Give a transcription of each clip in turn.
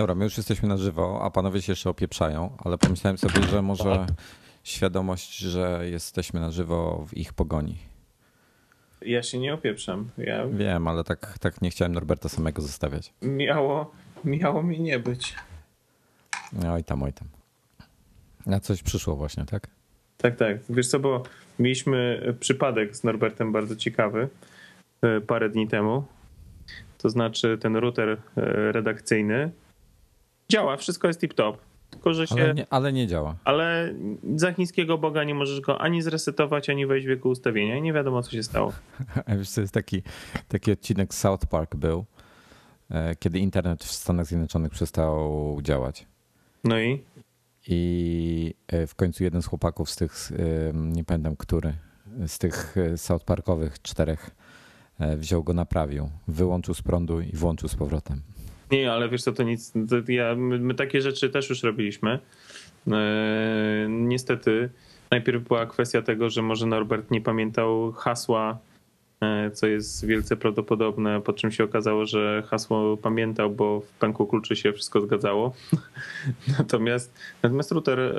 Dobra, my już jesteśmy na żywo, a panowie się jeszcze opieprzają, ale pomyślałem sobie, że może świadomość, że jesteśmy na żywo w ich pogoni. Ja się nie opieprzam. Ja... Wiem, ale tak, tak nie chciałem Norberta samego zostawiać. Miało, miało mi nie być. Oj tam, oj tam. Na coś przyszło właśnie, tak? Tak, tak. Wiesz co, bo mieliśmy przypadek z Norbertem bardzo ciekawy e, parę dni temu. To znaczy ten router e, redakcyjny działa, wszystko jest tip-top. Tylko, że się... Ale nie, ale nie działa. Ale za chińskiego Boga nie możesz go ani zresetować, ani wejść w jego ustawienia i nie wiadomo, co się stało. Wiesz, to jest taki, taki odcinek South Park był, e, kiedy internet w Stanach Zjednoczonych przestał działać. No i? I e, w końcu jeden z chłopaków z tych, e, nie pamiętam który, z tych South Parkowych czterech wziął go, naprawił, wyłączył z prądu i włączył z powrotem. Nie, ale wiesz co, to nic. To ja, my, my, takie rzeczy też już robiliśmy. E, niestety, najpierw była kwestia tego, że może Norbert nie pamiętał hasła, e, co jest wielce prawdopodobne, po czym się okazało, że hasło pamiętał, bo w pęku kluczy się wszystko zgadzało. natomiast, natomiast router e,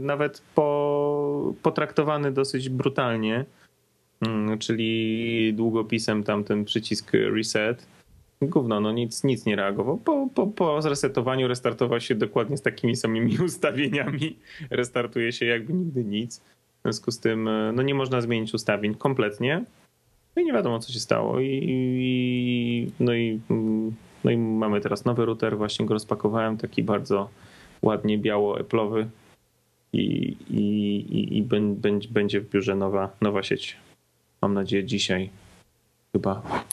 nawet po, potraktowany dosyć brutalnie, mm, czyli długopisem tam ten przycisk reset, Gówno, no nic, nic nie reagował. Po, po, po zresetowaniu restartował się dokładnie z takimi samymi ustawieniami. Restartuje się jakby nigdy nic. W związku z tym no nie można zmienić ustawień kompletnie. No i nie wiadomo, co się stało. I, i, no, i, no i mamy teraz nowy router. Właśnie go rozpakowałem, taki bardzo ładnie biało-eplowy. I, i, i, i będzie, będzie w biurze nowa, nowa sieć. Mam nadzieję dzisiaj chyba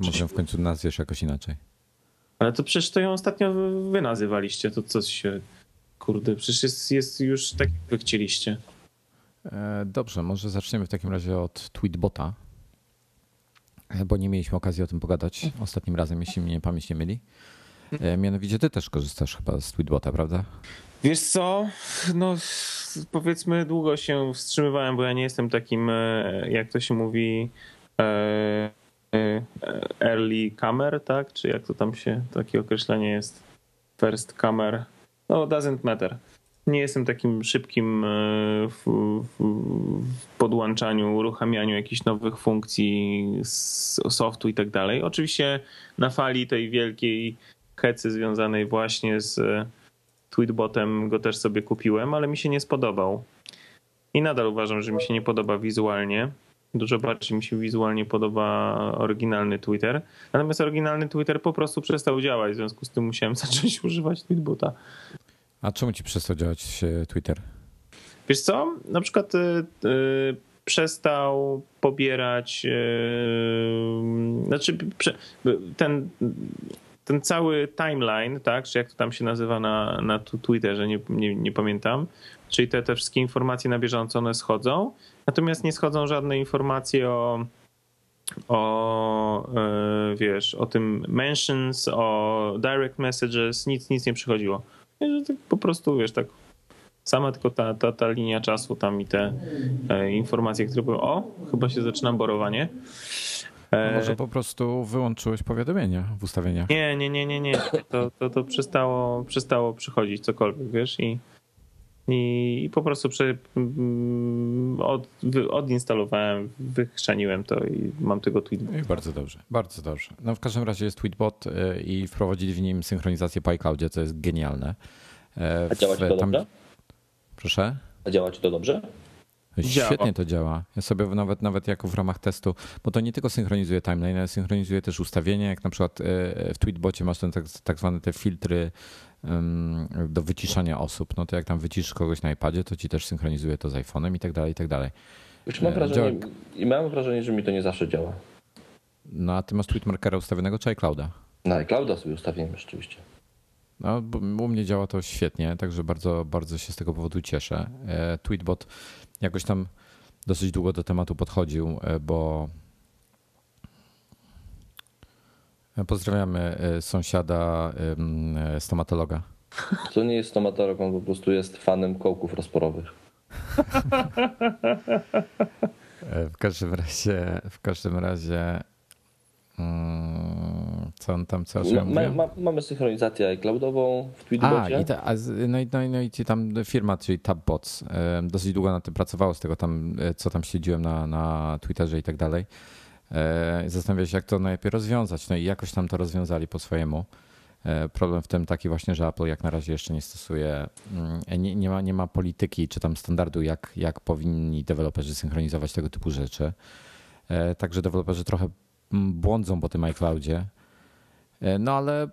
to może w końcu nazwiesz jakoś inaczej. Ale to przecież to ją ostatnio wy nazywaliście, to co się... Kurde, przecież jest, jest już tak, jak wy chcieliście. E, dobrze, może zaczniemy w takim razie od Tweetbota, e, bo nie mieliśmy okazji o tym pogadać ostatnim razem, jeśli mnie pamięć nie myli. E, mianowicie ty też korzystasz chyba z Tweetbota, prawda? Wiesz co, no powiedzmy długo się wstrzymywałem, bo ja nie jestem takim, jak to się mówi, early comer, tak? Czy jak to tam się, takie określenie jest? First comer. No, doesn't matter. Nie jestem takim szybkim y, w, w podłączaniu, uruchamianiu jakichś nowych funkcji softu i tak dalej. Oczywiście na fali tej wielkiej hecy związanej właśnie z Tweetbotem go też sobie kupiłem, ale mi się nie spodobał. I nadal uważam, że mi się nie podoba wizualnie. Dużo bardziej mi się wizualnie podoba oryginalny Twitter. Natomiast oryginalny Twitter po prostu przestał działać, w związku z tym musiałem zacząć używać Tweetbota. A czemu ci przestał działać Twitter? Wiesz co? Na przykład yy, przestał pobierać, yy, znaczy ten, ten cały timeline, tak, czy jak to tam się nazywa na, na Twitterze, nie, nie, nie pamiętam, czyli te, te wszystkie informacje na bieżąco one schodzą, natomiast nie schodzą żadne informacje o o, e, wiesz, o tym mentions, o direct messages, nic, nic nie przychodziło. Tak po prostu, wiesz, tak sama tylko ta, ta, ta linia czasu tam i te e, informacje, które były, o, chyba się zaczyna borowanie. E, może po prostu wyłączyłeś powiadomienia w ustawieniach? Nie, nie, nie, nie, nie. To, to, to przestało, przestało przychodzić cokolwiek, wiesz, i i po prostu przy, mm, od, odinstalowałem, wychrzaniłem to i mam tego tweetbot. Bardzo dobrze, bardzo dobrze. No w każdym razie jest tweetbot y, i wprowadzili w nim synchronizację PyCloudzie, co jest genialne. E, A działa ci to tam... dobrze? Proszę? A działa ci to dobrze? Świetnie Działa. to działa. Ja sobie nawet, nawet jako w ramach testu, bo to nie tylko synchronizuje timeline, ale synchronizuje też ustawienia, jak na przykład e, w Tweetbocie masz ten tak, tak zwane te filtry do wyciszania osób, no to jak tam wyciszysz kogoś na iPadzie, to ci też synchronizuje to z iPhone'em i tak dalej, i tak dalej. Już mam E, wrażenie, i mam wrażenie, że mi to nie zawsze działa. No a ty masz Tweetmarkera ustawionego czy iClouda? Na iClouda sobie ustawiłem rzeczywiście. No, bo u mnie działa to świetnie, także bardzo, bardzo się z tego powodu cieszę. E, Tweetbot jakoś tam dosyć długo do tematu podchodził, e, bo e, pozdrawiamy e, sąsiada e, stomatologa. To nie jest stomatolog, on po prostu jest fanem kołków rozporowych. E, W każdym razie, w każdym razie mm, co on tam, co o czym ja Ma, ma, mamy synchronizację iCloudową w A, Tweetbocie. i, ta, a no, i, no, no i tam firma, czyli Tabbots, dosyć długo na tym pracowało, z tego tam, co tam śledziłem na, na Twitterze i tak dalej. E, Zastanawiałem się, jak to najlepiej rozwiązać. No i jakoś tam to rozwiązali po swojemu. E, Problem w tym taki właśnie, że Apple jak na razie jeszcze nie stosuje, mm, nie, nie, ma, nie ma polityki czy tam standardu, jak, jak powinni deweloperzy synchronizować tego typu rzeczy. E, Także deweloperzy trochę mm, błądzą po tym iCloudzie. No ale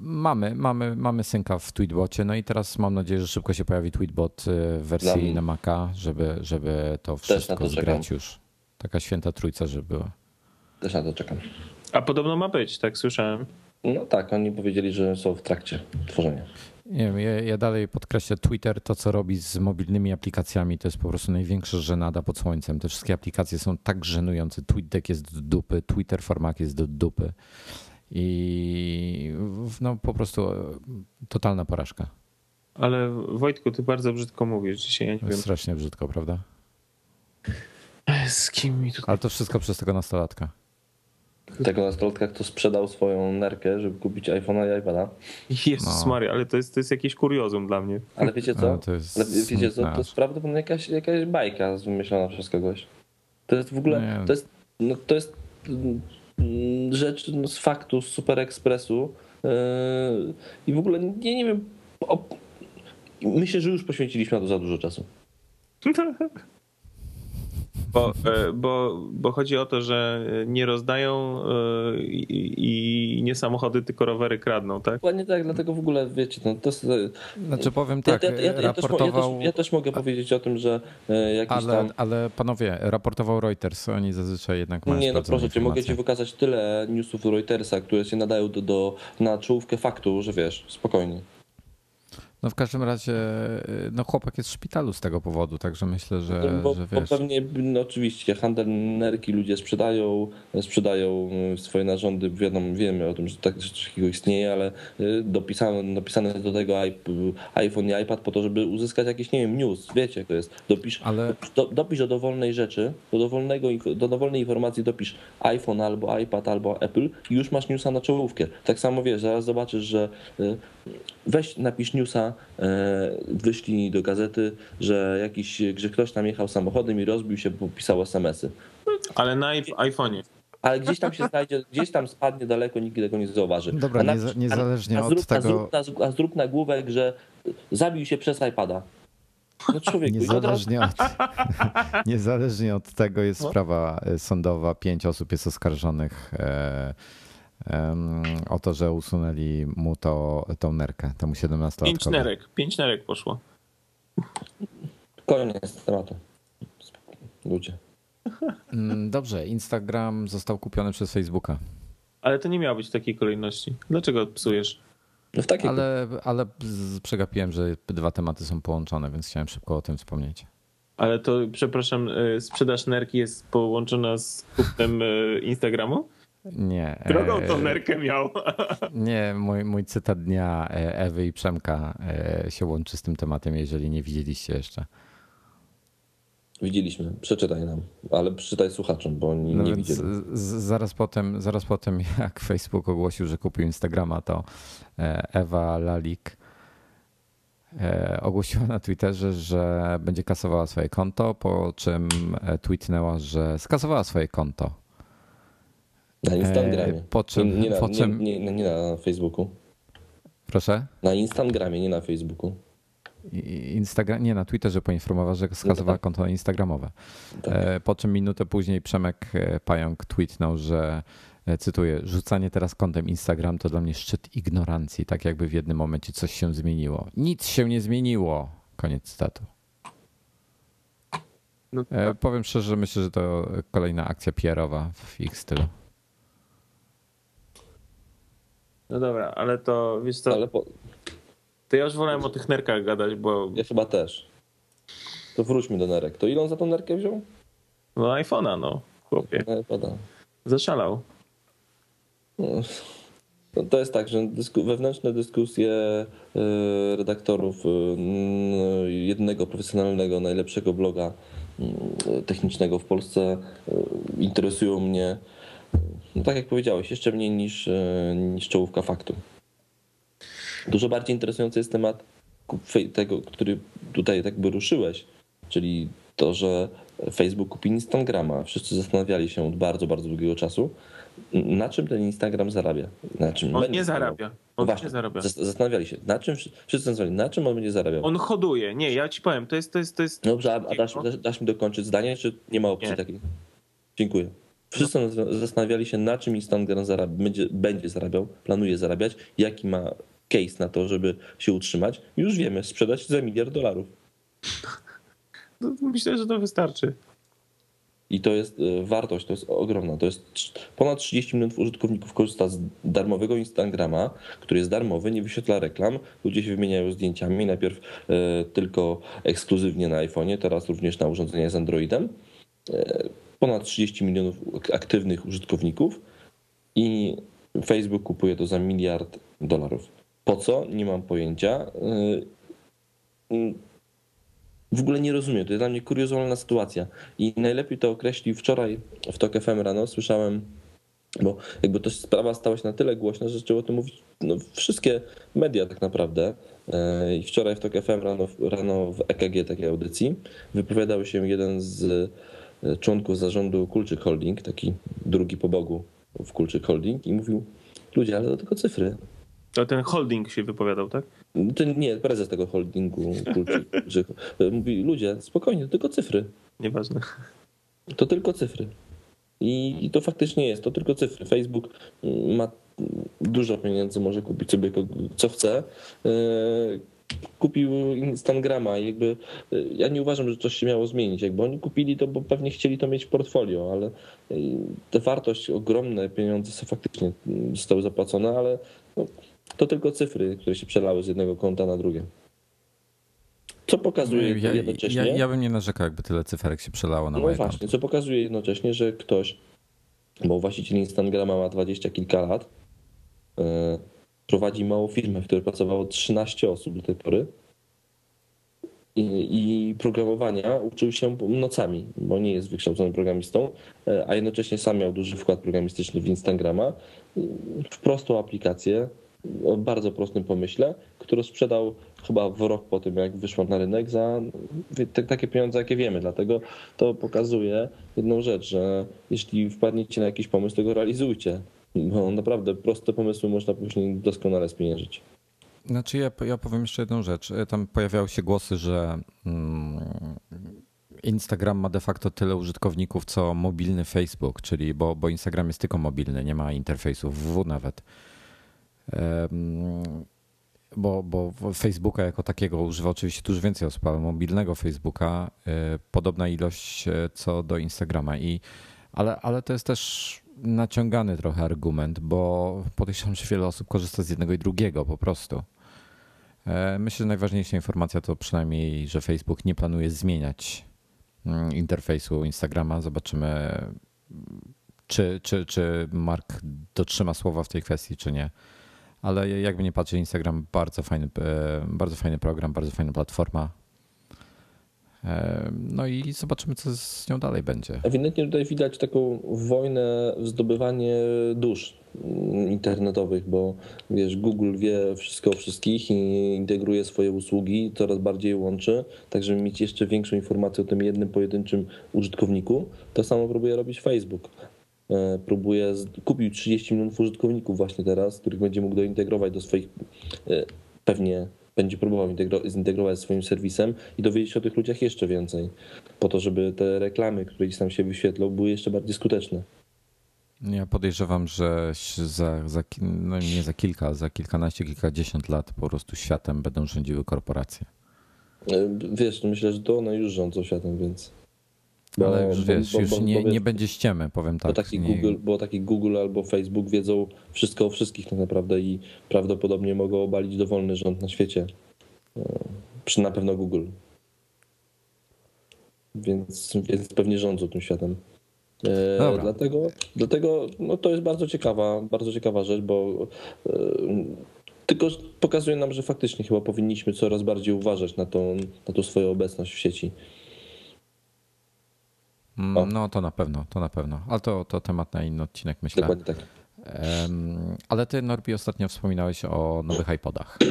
mamy, mamy, mamy synka w Tweetbocie, no i teraz mam nadzieję, że szybko się pojawi Tweetbot w wersji na Maca, żeby, żeby to wszystko to zgrać już. Taka święta trójca, żeby była. Też na to czekam. A podobno ma być, tak słyszałem. No tak, oni powiedzieli, że są w trakcie tworzenia. Nie wiem, ja, ja dalej podkreślę Twitter, to co robi z mobilnymi aplikacjami, to jest po prostu największa żenada pod słońcem. Te wszystkie aplikacje są tak żenujące. TweetDeck jest do dupy, Twitter Format jest do dupy. I no po prostu e, totalna porażka. Ale Wojtku, ty bardzo brzydko mówisz dzisiaj, ja nie wiem. Strasznie brzydko, prawda? Z kim mi tutaj... Ale to wszystko przez tego nastolatka. Tego nastolatka, kto sprzedał swoją nerkę, żeby kupić iPhone'a i iPada. Jezus No. Maria, ale to jest, to jest jakieś kuriozum dla mnie. Ale wiecie No, co? to jest Ale wiecie co? To jest prawdopodobnie jakaś, jakaś bajka wymyślona przez kogoś. To jest w ogóle, Nie. to jest, no, to jest mm, rzecz no, z faktu, z Super Expressu yy, i w ogóle nie, nie wiem, o, myślę, że już poświęciliśmy na to za dużo czasu. Bo, e, bo, bo chodzi o to, że nie rozdają e, i, i nie samochody, tylko rowery kradną, tak? Dokładnie tak, dlatego w ogóle wiecie, no, to jest, Znaczy powiem tak, ja, ja, ja, też, ja, też, raportował, ja też mogę powiedzieć o tym, że e, jakiś ale, tam ale panowie, raportował Reuters, oni zazwyczaj jednak mają Nie, no proszę cię, mogę ci wykazać tyle newsów Reutersa, które się nadają do, do, na czołówkę faktu, że wiesz, spokojnie. No w każdym razie, y, no chłopak jest w szpitalu z tego powodu, także myślę, że, bo, że bo wiesz. pewnie, no oczywiście, handel nerki ludzie sprzedają, sprzedają y, swoje narządy, wiadomo, wiemy o tym, że tak, coś takiego istnieje, ale y, dopisane, dopisane do tego iP- iPhone i iPad po to, żeby uzyskać jakiś, nie wiem, news, wiecie jak to jest. Dopisz, Ale do, dopisz do dowolnej rzeczy, do, dowolnego, do dowolnej informacji dopisz iPhone albo iPad albo Apple i już masz newsa na czołówkę. Tak samo wiesz, zaraz zobaczysz, że weź napisz newsa, y, wyślij do gazety, że jakiś, że ktoś tam jechał samochodem i rozbił się, bo pisał SMS-y. Ale na iP- iPhone'ie. Ale gdzieś tam się znajdzie, gdzieś tam spadnie daleko, nikt tego nie zauważy. Dobra, A nieza- niezależnie a, od zrób, tego- A zrób, a, z- a zrób nagłówek, że zabił się przez iPada. No człowieku, od razu niezależnie od, niezależnie od tego jest No. sprawa y, sądowa. Pięć osób jest oskarżonych e, o to, że usunęli mu to, tą nerkę, temu 17-latkowi. Pięć nerek, pięć nerek poszło. koniec tematu. Ludzie. Mm, Dobrze, Instagram został kupiony przez Facebooka. Ale to nie miało być w takiej kolejności. Dlaczego psujesz? No w takiej Ale, ale z- przegapiłem, że dwa tematy są połączone, więc chciałem szybko o tym wspomnieć. Ale to, przepraszam, e, sprzedaż nerki jest połączona z kupnem e, Instagramu? Nie. Drogą e, tą nerkę miał. Nie, mój, mój cytat dnia e, Ewy i Przemka e, się łączy z tym tematem, jeżeli nie widzieliście jeszcze. Widzieliśmy, przeczytaj nam, ale przeczytaj słuchaczom, bo oni No nie widzieli. z, zaraz, potem, zaraz potem, jak Facebook ogłosił, że kupił Instagrama, to Ewa Lalik ogłosiła na Twitterze, że będzie kasowała swoje konto, po czym tweetnęła, że skasowała swoje konto. Na Instagramie. e, po czym- nie, nie, na, po czym- nie, nie, nie na Facebooku. Proszę? Na Instagramie, nie na Facebooku. Instagram, nie, na Twitterze poinformował, że no tak. konto instagramowe. Tak. E, po czym minutę później Przemek e, Pająk tweetnął, że cytuję, rzucanie teraz kontem Instagram to dla mnie szczyt ignorancji, tak jakby w jednym momencie coś się zmieniło. Nic się nie zmieniło. Koniec cytatu. No tak. Powiem szczerze, że myślę, że to kolejna akcja PR-owa w ich stylu. No dobra, ale to wiesz co, ale po... to ja już wolałem o tych nerkach gadać, bo... Ja chyba też. To wróćmy do nerek. To ile on za tą nerkę wziął? No iPhone'a, no, chłopie. iPhone'a. Zaszalał. No, to jest tak, że dysku, wewnętrzne dyskusje e, redaktorów e, jednego profesjonalnego, najlepszego bloga technicznego w Polsce e, interesują mnie no tak jak powiedziałeś, jeszcze mniej niż, e, niż czołówka faktu. Dużo bardziej interesujący jest temat tego, który tutaj tak by ruszyłeś, czyli to, że Facebook kupi Instagrama. Wszyscy zastanawiali się od bardzo, bardzo długiego czasu, na czym ten Instagram zarabia. Na czym on nie zarabia. On Właśnie, nie zarabia. Zastanawiali się, na czym, wszyscy zastanawiali, na czym on będzie zarabiał. On hoduje. Nie, ja ci powiem, to jest... To jest, to jest... Dobrze, a, a dasz, dasz, mi dokończyć zdanie, czy nie ma opcji nie. takiej? Dziękuję. Wszyscy zastanawiali się, na czym Instagram zarabia, będzie, będzie zarabiał, planuje zarabiać, jaki ma case na to, żeby się utrzymać. Już wiemy, sprzedać za miliard dolarów. No, myślę, że to wystarczy. I to jest e, wartość, to jest ogromna. To jest ponad 30 milionów użytkowników korzysta z darmowego Instagrama, który jest darmowy, nie wyświetla reklam. Ludzie się wymieniają zdjęciami, najpierw e, tylko ekskluzywnie na iPhone'ie, teraz również na urządzeniach z Androidem. Ponad 30 milionów aktywnych użytkowników i Facebook kupuje to za miliard dolarów. Po co? Nie mam pojęcia. Yy, w ogóle nie rozumiem. To jest dla mnie kuriozalna sytuacja. I najlepiej to określił wczoraj w TOK FM rano. Słyszałem, bo jakby to sprawa stała się na tyle głośna, że zaczęło o tym mówić no, wszystkie media tak naprawdę. Yy, I wczoraj w TOK FM rano, rano w EKG takiej audycji wypowiadał się jeden z członków zarządu Kulczyk Holding, taki drugi po Bogu w Kulczyk Holding i mówił, ludzie, ale to tylko cyfry. To ten holding się wypowiadał, tak? To nie, prezes tego holdingu Kulczyk, mówi, ludzie, spokojnie, to tylko cyfry. Nieważne. To tylko cyfry. I, I to faktycznie jest, to tylko cyfry. Facebook ma dużo pieniędzy, może kupić sobie co chce kupił Instagrama i jakby y, ja nie uważam, że coś się miało zmienić. Jakby oni kupili to, bo pewnie chcieli to mieć w portfolio, ale y, te wartość, ogromne pieniądze są faktycznie mm, zostały zapłacone, ale no, to tylko cyfry, które się przelały z jednego konta na drugie. Co pokazuje ja, jednocześnie. Ja, ja bym nie narzekał, jakby tyle cyferek się przelało na No moje właśnie, konto. co pokazuje jednocześnie, że ktoś, bo właściciel Instagrama ma dwadzieścia kilka lat, y, prowadzi małą firmę, w której pracowało 13 osób do tej pory. I, i programowania uczył się nocami, bo nie jest wykształconym programistą, e, a jednocześnie sam miał duży wkład programistyczny w Instagrama, w prostą aplikację, o bardzo prostym pomyśle, który sprzedał chyba w rok po tym, jak wyszła na rynek za takie pieniądze, jakie wiemy. Dlatego to pokazuje jedną rzecz, że jeśli wpadniecie na jakiś pomysł, to go realizujcie. Bo naprawdę proste pomysły można później doskonale spieniężyć. Znaczy ja, ja powiem jeszcze jedną rzecz. E, tam pojawiały się głosy, że mm, Instagram ma de facto tyle użytkowników, co mobilny Facebook, czyli bo, bo Instagram jest tylko mobilny, nie ma interfejsu www nawet. Bo, bo Facebooka jako takiego używa oczywiście dużo więcej osób, ale mobilnego Facebooka e, podobna ilość e, co do Instagrama. I, ale, ale to jest też naciągany trochę argument, bo podejrzewam, że wiele osób korzysta z jednego i drugiego po prostu. E, myślę, że najważniejsza informacja to przynajmniej, że Facebook nie planuje zmieniać mm, interfejsu Instagrama. Zobaczymy, czy, czy, czy Mark dotrzyma słowa w tej kwestii, czy nie. Ale jakby nie patrzeć, Instagram bardzo fajny, e, bardzo fajny program, bardzo fajna platforma. No i zobaczymy, co z nią dalej będzie. Ewidentnie tutaj widać taką wojnę w zdobywanie dusz internetowych, bo wiesz, Google wie wszystko o wszystkich i integruje swoje usługi, coraz bardziej łączy, tak żeby mieć jeszcze większą informację o tym jednym pojedynczym użytkowniku. To samo próbuje robić Facebook. E, próbuje, kupił 30 milionów użytkowników właśnie teraz, których będzie mógł dointegrować do swoich e, pewnie będzie próbował integro- zintegrować swoim serwisem i dowiedzieć się o tych ludziach jeszcze więcej, po to, żeby te reklamy, które gdzieś tam się wyświetlą, były jeszcze bardziej skuteczne. Ja podejrzewam, że za, za, no nie za kilka, za kilkanaście, kilkadziesiąt lat po prostu światem będą rządziły korporacje. E, Wiesz, myślę, że to one już rządzą światem, więc. Bo, Ale już wiesz, bo, bo, już nie, nie będzie ściemy, powiem tak. Bo taki, nie... Google, bo taki Google albo Facebook wiedzą wszystko o wszystkich tak naprawdę i prawdopodobnie mogą obalić dowolny rząd na świecie. Przy na pewno Google. Więc, więc pewnie rządzą tym światem. E, dlatego dlatego no to jest bardzo ciekawa, bardzo ciekawa rzecz, bo e, tylko pokazuje nam, że faktycznie chyba powinniśmy coraz bardziej uważać na tą, na tą swoją obecność w sieci. O. No to na pewno, to na pewno. Ale to, to temat na inny odcinek, myślę. Dokładnie tak. Um, ale ty, Norbi, ostatnio wspominałeś o nowych iPodach.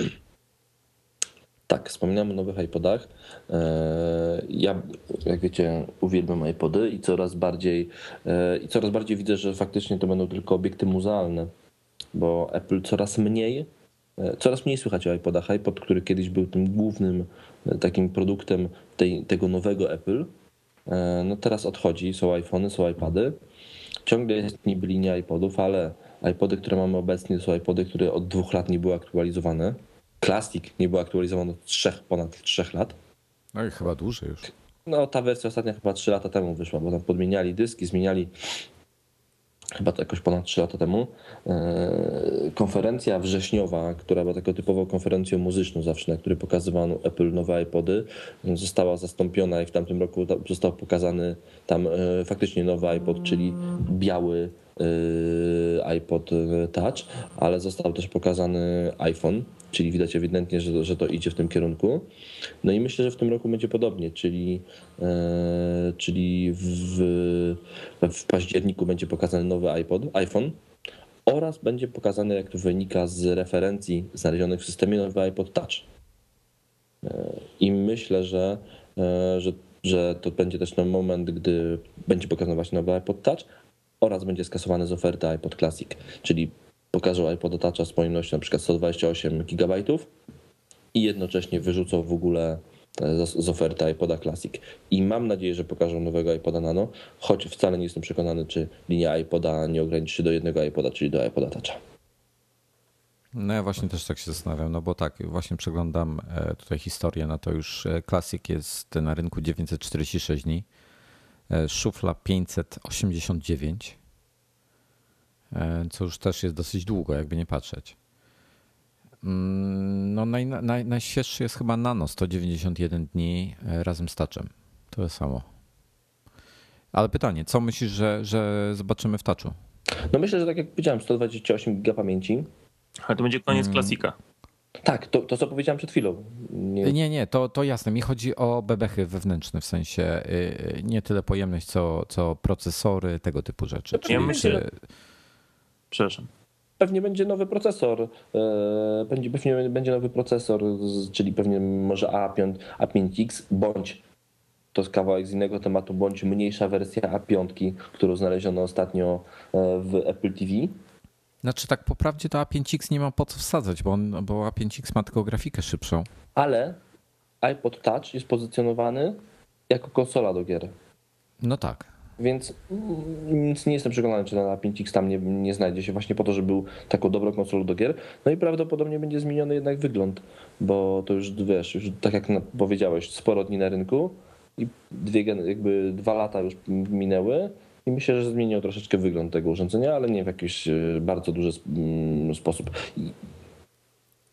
Tak, wspominałem o nowych iPodach. E, ja, jak wiecie, uwielbiam iPody i coraz bardziej e, i coraz bardziej widzę, że faktycznie to będą tylko obiekty muzealne, bo Apple coraz mniej e, Coraz mniej słychać o iPodach. iPod, który kiedyś był tym głównym takim produktem tej, tego nowego Apple, no teraz odchodzi. Są iPhony, są iPady. Ciągle jest niby linia iPodów, ale iPody, które mamy obecnie, to są iPody, które od dwóch lat nie były aktualizowane. Classic nie był aktualizowany od trzech, ponad trzech lat. No i chyba dłużej już. No ta wersja ostatnia chyba trzy lata temu wyszła, bo tam podmieniali dyski, zmieniali chyba to jakoś ponad 3 lata temu. Konferencja wrześniowa, która była taką typową konferencją muzyczną zawsze, na której pokazywano Apple nowe iPody, została zastąpiona i w tamtym roku został pokazany tam faktycznie nowy iPod, czyli biały iPod Touch, ale został też pokazany iPhone czyli widać ewidentnie, że, że to idzie w tym kierunku. No i myślę, że w tym roku będzie podobnie, czyli, e, czyli w, w październiku będzie pokazany nowy iPod, iPhone oraz będzie pokazany, jak to wynika z referencji znalezionych w systemie, nowy iPod Touch. I myślę, że, że, że to będzie też ten moment, gdy będzie pokazany właśnie nowy iPod Touch oraz będzie skasowany z oferty iPod Classic, czyli pokażą iPod Toucha z pojemnością przykład 128 GB i jednocześnie wyrzucą w ogóle e, z oferty iPoda Classic. I mam nadzieję, że pokażą nowego iPoda Nano, choć wcale nie jestem przekonany, czy linia iPoda nie ograniczy się do jednego iPoda, czyli do iPoda Toucha. No ja właśnie też tak się zastanawiam, no bo tak, właśnie przeglądam e, tutaj historię, no to już e, Classic jest na rynku 946 dni, szufla 589, E, co już też jest dosyć długo, jakby nie patrzeć. Mm, no naj, naj, najświeższy jest chyba Nano, 191 dni e, razem z Touchem. To samo. Ale pytanie, co myślisz, że, że zobaczymy w Touchu? No myślę, że tak jak powiedziałem, 128 GB pamięci. Ale to będzie koniec hmm. klasika. Tak, to, to co powiedziałem przed chwilą. Nie, nie, nie to, to jasne. Mi chodzi o bebechy wewnętrzne, w sensie y, y, nie tyle pojemność, co, co procesory, tego typu rzeczy. Ja myślę, czy... Przepraszam. Pewnie będzie nowy procesor, e, będzie, pewnie będzie nowy procesor, czyli pewnie może A5, A5X, bądź to jest kawałek z innego tematu, bądź mniejsza wersja A5, którą znaleziono ostatnio e, w Apple TV. Znaczy tak po prawdzie to A5X nie ma po co wsadzać, bo, on, bo A5X ma tylko grafikę szybszą. Ale iPod Touch jest pozycjonowany jako konsola do gier. No tak. Więc nic nie jestem przekonany, czy na 5X tam nie, nie znajdzie się właśnie po to, żeby był taką dobrą konsolą do gier. No i prawdopodobnie będzie zmieniony jednak wygląd, bo to już wiesz, już tak jak powiedziałeś, sporo dni na rynku i dwie, jakby dwa lata już minęły i myślę, że zmieniło troszeczkę wygląd tego urządzenia, ale nie w jakiś e, bardzo duży mm, sposób.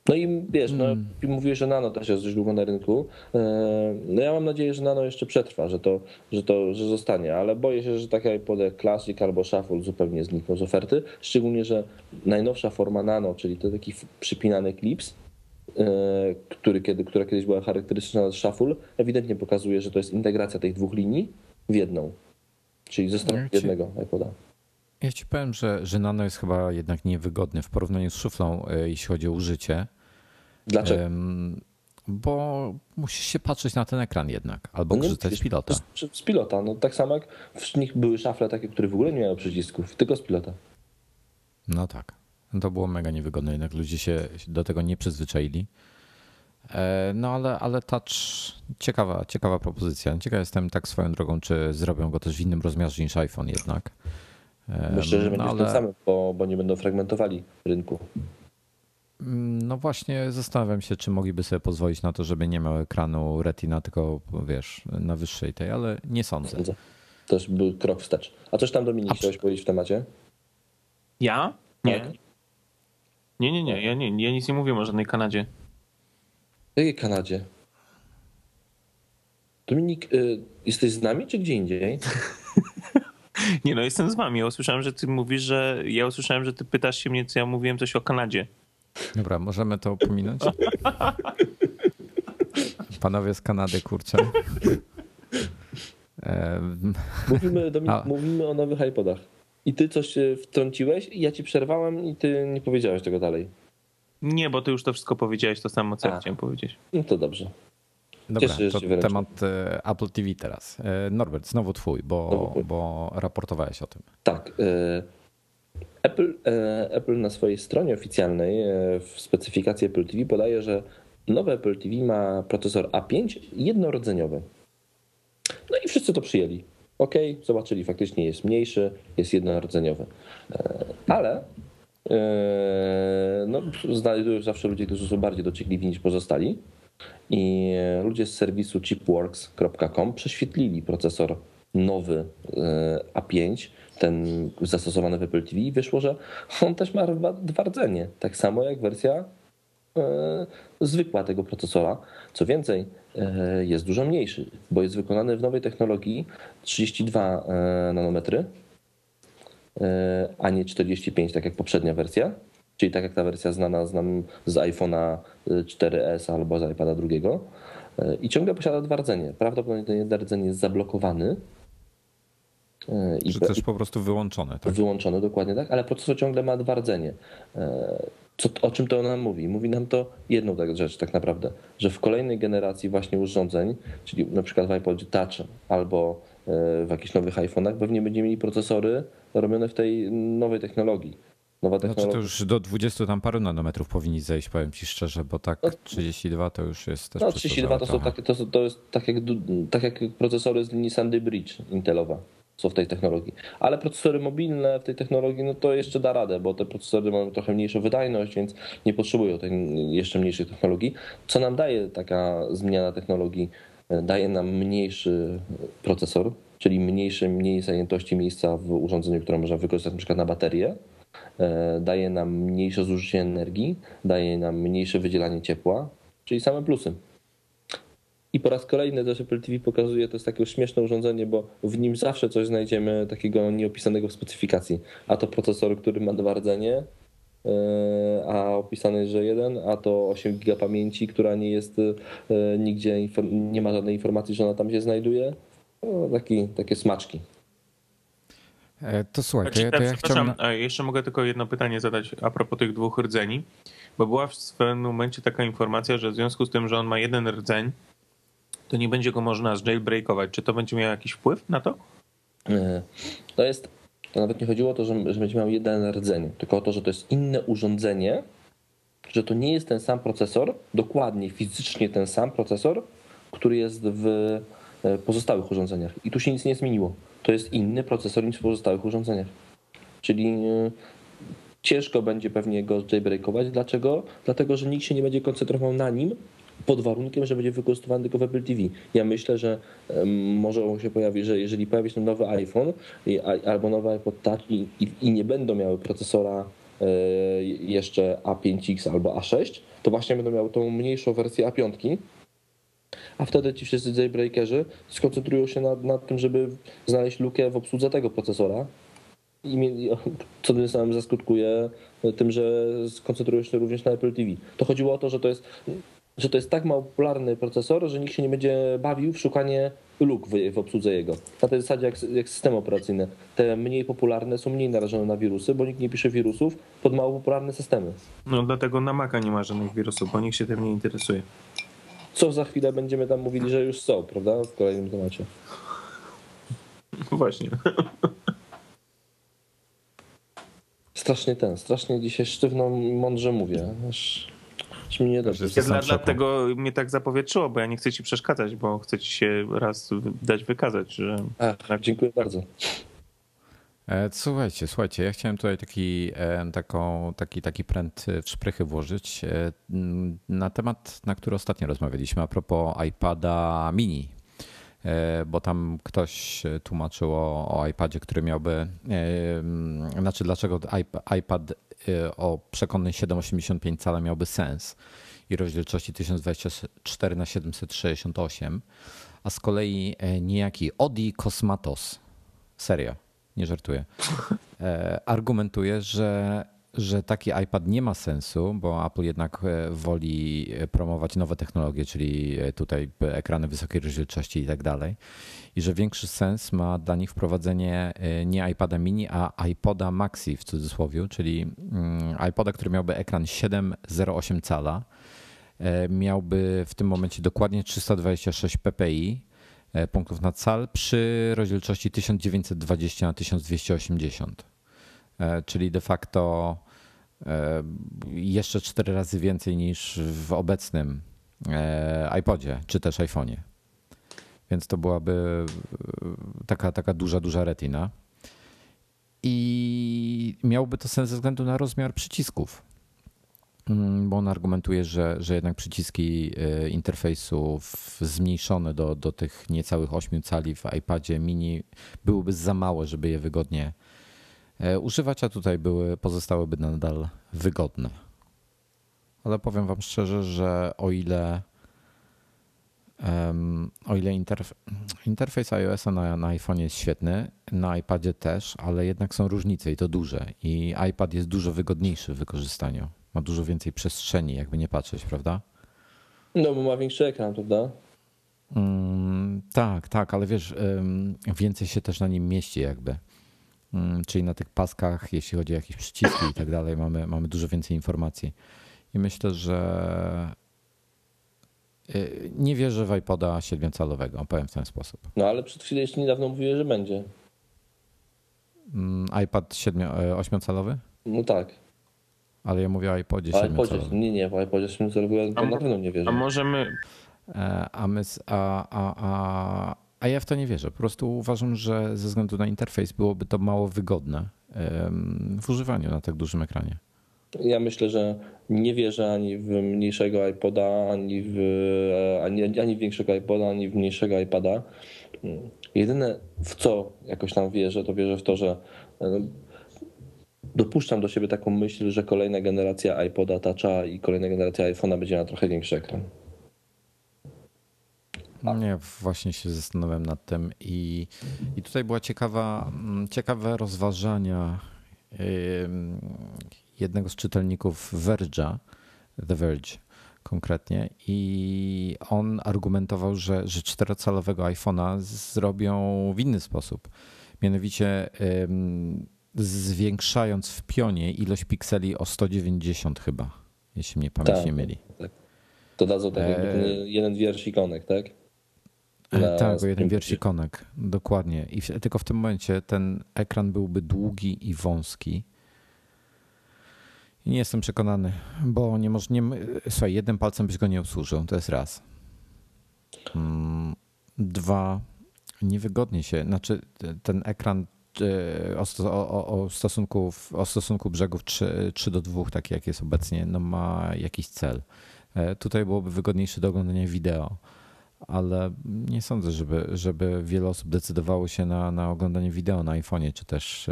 No i wiesz, no, hmm. mówiłeś, że Nano też jest dość długo na rynku. E, no ja mam nadzieję, że Nano jeszcze przetrwa, że to, że to że zostanie, ale boję się, że takie iPody Classic albo Shuffle zupełnie znikną z oferty, szczególnie, że najnowsza forma Nano, czyli to taki przypinany klips, e, który, kiedy, która kiedyś była charakterystyczna z Shuffle, ewidentnie pokazuje, że to jest integracja tych dwóch linii w jedną, czyli zestaw jednego iPoda. Ja ci powiem, że, że Nano jest chyba jednak niewygodny w porównaniu z szuflą, e, jeśli chodzi o użycie. Dlaczego? Bo musisz się patrzeć na ten ekran jednak, albo no korzystać z pilota. Z, z, pilota, no tak samo jak w nich były szafle takie, które w ogóle nie miały przycisków, tylko z pilota. No tak. To było mega niewygodne, jednak ludzie się do tego nie przyzwyczaili. E, no ale, ale touch, ciekawa, ciekawa propozycja. Ciekaw jestem tak swoją drogą, czy zrobią go też w innym rozmiarze niż iPhone jednak. E, Myślę, że będzie no, w tym samym, bo, bo nie będą fragmentowali rynku. No właśnie zastanawiam się, czy mogliby sobie pozwolić na to, żeby nie miał ekranu Retina, tylko wiesz, na wyższej tej, ale nie sądzę. Sądzę. To już był krok wstecz. A coś tam Dominik A- chciałeś powiedzieć w temacie? Ja? Nie. Tak. Nie, nie, nie. Ja, nie. ja nic nie mówiłem o żadnej Kanadzie. Jakiej Kanadzie? Dominik, y, jesteś z nami czy gdzie indziej? Nie no, jestem z wami. Ja usłyszałem, że ty mówisz, że... Ja usłyszałem, że ty pytasz się mnie, co ja mówiłem coś o Kanadzie. Dobra, możemy to pominąć? Panowie z Kanady, kurczę. E, Mówimy, Dominik, A. mówimy o nowych iPodach. I ty coś się wtrąciłeś, ja ci przerwałem i ty nie powiedziałeś tego dalej. Nie, bo ty już to wszystko powiedziałeś, to samo, co ja A. chciałem powiedzieć. No to dobrze. Dobra, Cieszę się, to temat e, Apple TV teraz. E, Norbert, znowu twój, bo, bo raportowałeś o tym. Tak. e, Apple, Apple na swojej stronie oficjalnej w specyfikacji Apple TV podaje, że nowy Apple TV ma procesor A5 jednorodzeniowy. No i wszyscy to przyjęli. Ok, zobaczyli, faktycznie jest mniejszy, jest jednorodzeniowy. Ale no, znajdują zawsze ludzie, którzy są bardziej dociekliwi niż pozostali. I ludzie z serwisu chipworks.com prześwietlili procesor nowy e, A5, ten zastosowany w Apple TV i wyszło, że on też ma dwa- rdzenie, tak samo jak wersja e, zwykła tego procesora. Co więcej, e, jest dużo mniejszy, bo jest wykonany w nowej technologii 32 e, nanometry, e, a nie 45, tak jak poprzednia wersja. Czyli tak jak ta wersja znana znam z iPhone'a 4S albo z iPada drugiego. E, I ciągle posiada dwa rdzenie. Prawdopodobnie ten jeden rdzeń jest zablokowany. e, I Czy też po prostu wyłączone, tak? wyłączony, dokładnie tak, ale procesor ciągle ma dwa rdzenie. E, Co, o czym to nam mówi? Mówi nam to jedną tak rzecz tak naprawdę, że w kolejnej generacji właśnie urządzeń, czyli na przykład w iPodzie Touch albo e, w jakichś nowych iPhone'ach, pewnie będziemy mieli procesory robione w tej nowej technologii. Nowa Znaczy technologia. to już do 20 tam paru nanometrów powinni zejść, powiem ci szczerze, bo tak No, 32 to już jest też No 32 to, są takie, to, to jest tak jak, tak jak procesory z linii Sandy Bridge Intelowa są w tej technologii. Ale procesory mobilne w tej technologii, no to jeszcze da radę, bo te procesory mają trochę mniejszą wydajność, więc nie potrzebują tej jeszcze mniejszej technologii. Co nam daje taka zmiana technologii? Daje nam mniejszy procesor, czyli mniejsze, mniej zajętości miejsca w urządzeniu, które można wykorzystać przykład na baterię. E, Daje nam mniejsze zużycie energii, daje nam mniejsze wydzielanie ciepła, czyli same plusy. I po raz kolejny też Apple TV pokazuje, to jest takie śmieszne urządzenie, bo w nim zawsze coś znajdziemy takiego nieopisanego w specyfikacji. A to procesor, który ma dwa rdzenie, a opisany, że jeden, a to 8 giga pamięci, która nie jest yy, nigdzie, nie ma żadnej informacji, że ona tam się znajduje. No, taki, takie smaczki. E, To słuchaj, to ja, to ja chciałem... jeszcze mogę tylko jedno pytanie zadać a propos tych dwóch rdzeni, bo była w pewnym momencie taka informacja, że w związku z tym, że on ma jeden rdzeń, to nie będzie go można jailbreakować. Czy to będzie miało jakiś wpływ na to? To jest, to nawet nie chodziło o to, że, że będzie miał jeden rdzeń, tylko o to, że to jest inne urządzenie, że to nie jest ten sam procesor, dokładnie fizycznie ten sam procesor, który jest w e, pozostałych urządzeniach. I tu się nic nie zmieniło. To jest inny procesor niż w pozostałych urządzeniach. Czyli e, ciężko będzie pewnie go jailbreakować. Dlaczego? Dlatego, że nikt się nie będzie koncentrował na nim pod warunkiem, że będzie wykorzystywany tylko w Apple TV. Ja myślę, że może on się pojawi, że jeżeli pojawi się nowy iPhone albo nowy iPod Touch i, i, i nie będą miały procesora e, jeszcze A5X albo A6, to właśnie będą miały tą mniejszą wersję A5, a wtedy ci wszyscy jailbreakerzy skoncentrują się na, na tym, żeby znaleźć lukę w obsłudze tego procesora, i co tym samym zaskutkuje tym, że skoncentrują się również na Apple TV. To chodziło o to, że to jest, że to jest tak mało popularny procesor, że nikt się nie będzie bawił w szukanie luk w, w obsłudze jego. Na tej zasadzie jak, jak systemy operacyjne. Te mniej popularne są mniej narażone na wirusy, bo nikt nie pisze wirusów pod mało popularne systemy. No dlatego na Maca nie ma żadnych wirusów, bo nikt się tym nie interesuje. Co za chwilę będziemy tam mówili, że już są, prawda? W kolejnym temacie. Właśnie. Strasznie ten, strasznie dzisiaj sztywno, mądrze mówię. Aż Czy mi nie. Że to Dla, dlatego mnie tak zapowietrzyło, bo ja nie chcę ci przeszkadzać, bo chcę ci się raz dać wykazać, że Ach, dziękuję bardzo. E, Słuchajcie, słuchajcie, ja chciałem tutaj taki, e, taką, taki, taki pręt w szprychy włożyć e, na temat, na który ostatnio rozmawialiśmy, a propos iPada mini. Bo tam ktoś tłumaczył o, o iPadzie, który miałby, znaczy dlaczego iP- iPad o przekonnej 7,85 cala miałby sens. I rozdzielczości 1024 na 768, a z kolei e, niejaki Odi Cosmatos, serio, nie żartuję, e, argumentuje, że, że taki iPad nie ma sensu, bo Apple jednak e, woli promować nowe technologie, czyli e, tutaj ekrany wysokiej rozdzielczości i tak dalej. I że większy sens ma dla nich wprowadzenie e, nie iPada mini, a iPoda Maxi w cudzysłowie, czyli mm, iPoda, który miałby ekran 7,08 cala, e, miałby w tym momencie dokładnie 326 ppi e, punktów na cal przy rozdzielczości 1920 na 1280. E, Czyli de facto e, jeszcze 4 razy więcej niż w obecnym e, iPodzie czy też iPhone'ie. Więc to byłaby e, taka, taka duża, duża retina. I miałby to sens ze względu na rozmiar przycisków. Mm, Bo on argumentuje, że, że jednak przyciski e, interfejsu zmniejszone do, do tych niecałych 8 cali w iPadzie mini byłyby za małe, żeby je wygodnie e, używać, a tutaj były, pozostałyby nadal wygodne. Ale powiem Wam szczerze, że o ile em, o ile interf interfejs iOS na, na iPhone jest świetny, na iPadzie też, ale jednak są różnice i to duże. I iPad jest dużo wygodniejszy w wykorzystaniu. Ma dużo więcej przestrzeni, jakby nie patrzeć, prawda? No bo ma większy ekran, prawda? Mm, tak, tak, ale wiesz, ym, więcej się też na nim mieści jakby. Mm, czyli na tych paskach, jeśli chodzi o jakieś przyciski i tak dalej, mamy, mamy dużo więcej informacji. I myślę, że y, nie wierzę w iPoda 7-calowego, powiem w ten sposób. No ale przed chwilą jeszcze niedawno mówiłeś, że będzie. Mm, iPad 8-calowy? No tak. Ale ja mówię o iPodzie A iPodzie, 7-calowym. nie, nie, w iPodzie 7 ja na pewno nie wierzę. A możemy, E, A, my, z- a, a, a, a ja w to nie wierzę. Po prostu uważam, że ze względu na interfejs byłoby to mało wygodne w używaniu na tak dużym ekranie. Ja myślę, że nie wierzę ani w mniejszego iPoda, ani w, e, ani, ani w większego iPoda, ani w mniejszego iPada. Jedyne w co jakoś tam wierzę, to wierzę w to, że e, dopuszczam do siebie taką myśl, że kolejna generacja iPoda Toucha i kolejna generacja iPhone'a będzie miała trochę większy ekran. Nie, właśnie się zastanawiam nad tym i, i tutaj była ciekawa, mm, ciekawe rozważania jednego z czytelników Verge'a, The Verge konkretnie i on argumentował, że, że czterocalowego iPhone'a zrobią w inny sposób. Mianowicie zwiększając w pionie ilość pikseli o 190 chyba, jeśli mnie pamięć Tak. nie myli. Dodadzą tak jakby ten Eee. jeden wiersz ikonek, tak? E, Tak, o jeden wiersz ikonek, dokładnie. I w, tylko w tym momencie ten ekran byłby długi i wąski. Nie jestem przekonany, bo nie może, nie, słuchaj, jednym palcem byś go nie obsłużył, to jest raz. Mm, Dwa, niewygodnie się, znaczy te- ten ekran e, o, o, o, stosunku, o stosunku brzegów 3, 3 do 2, taki jak jest obecnie, no ma jakiś cel. E, Tutaj byłoby wygodniejsze do oglądania wideo ale nie sądzę, żeby, żeby wiele osób decydowało się na, na oglądanie wideo na iPhone'ie, czy też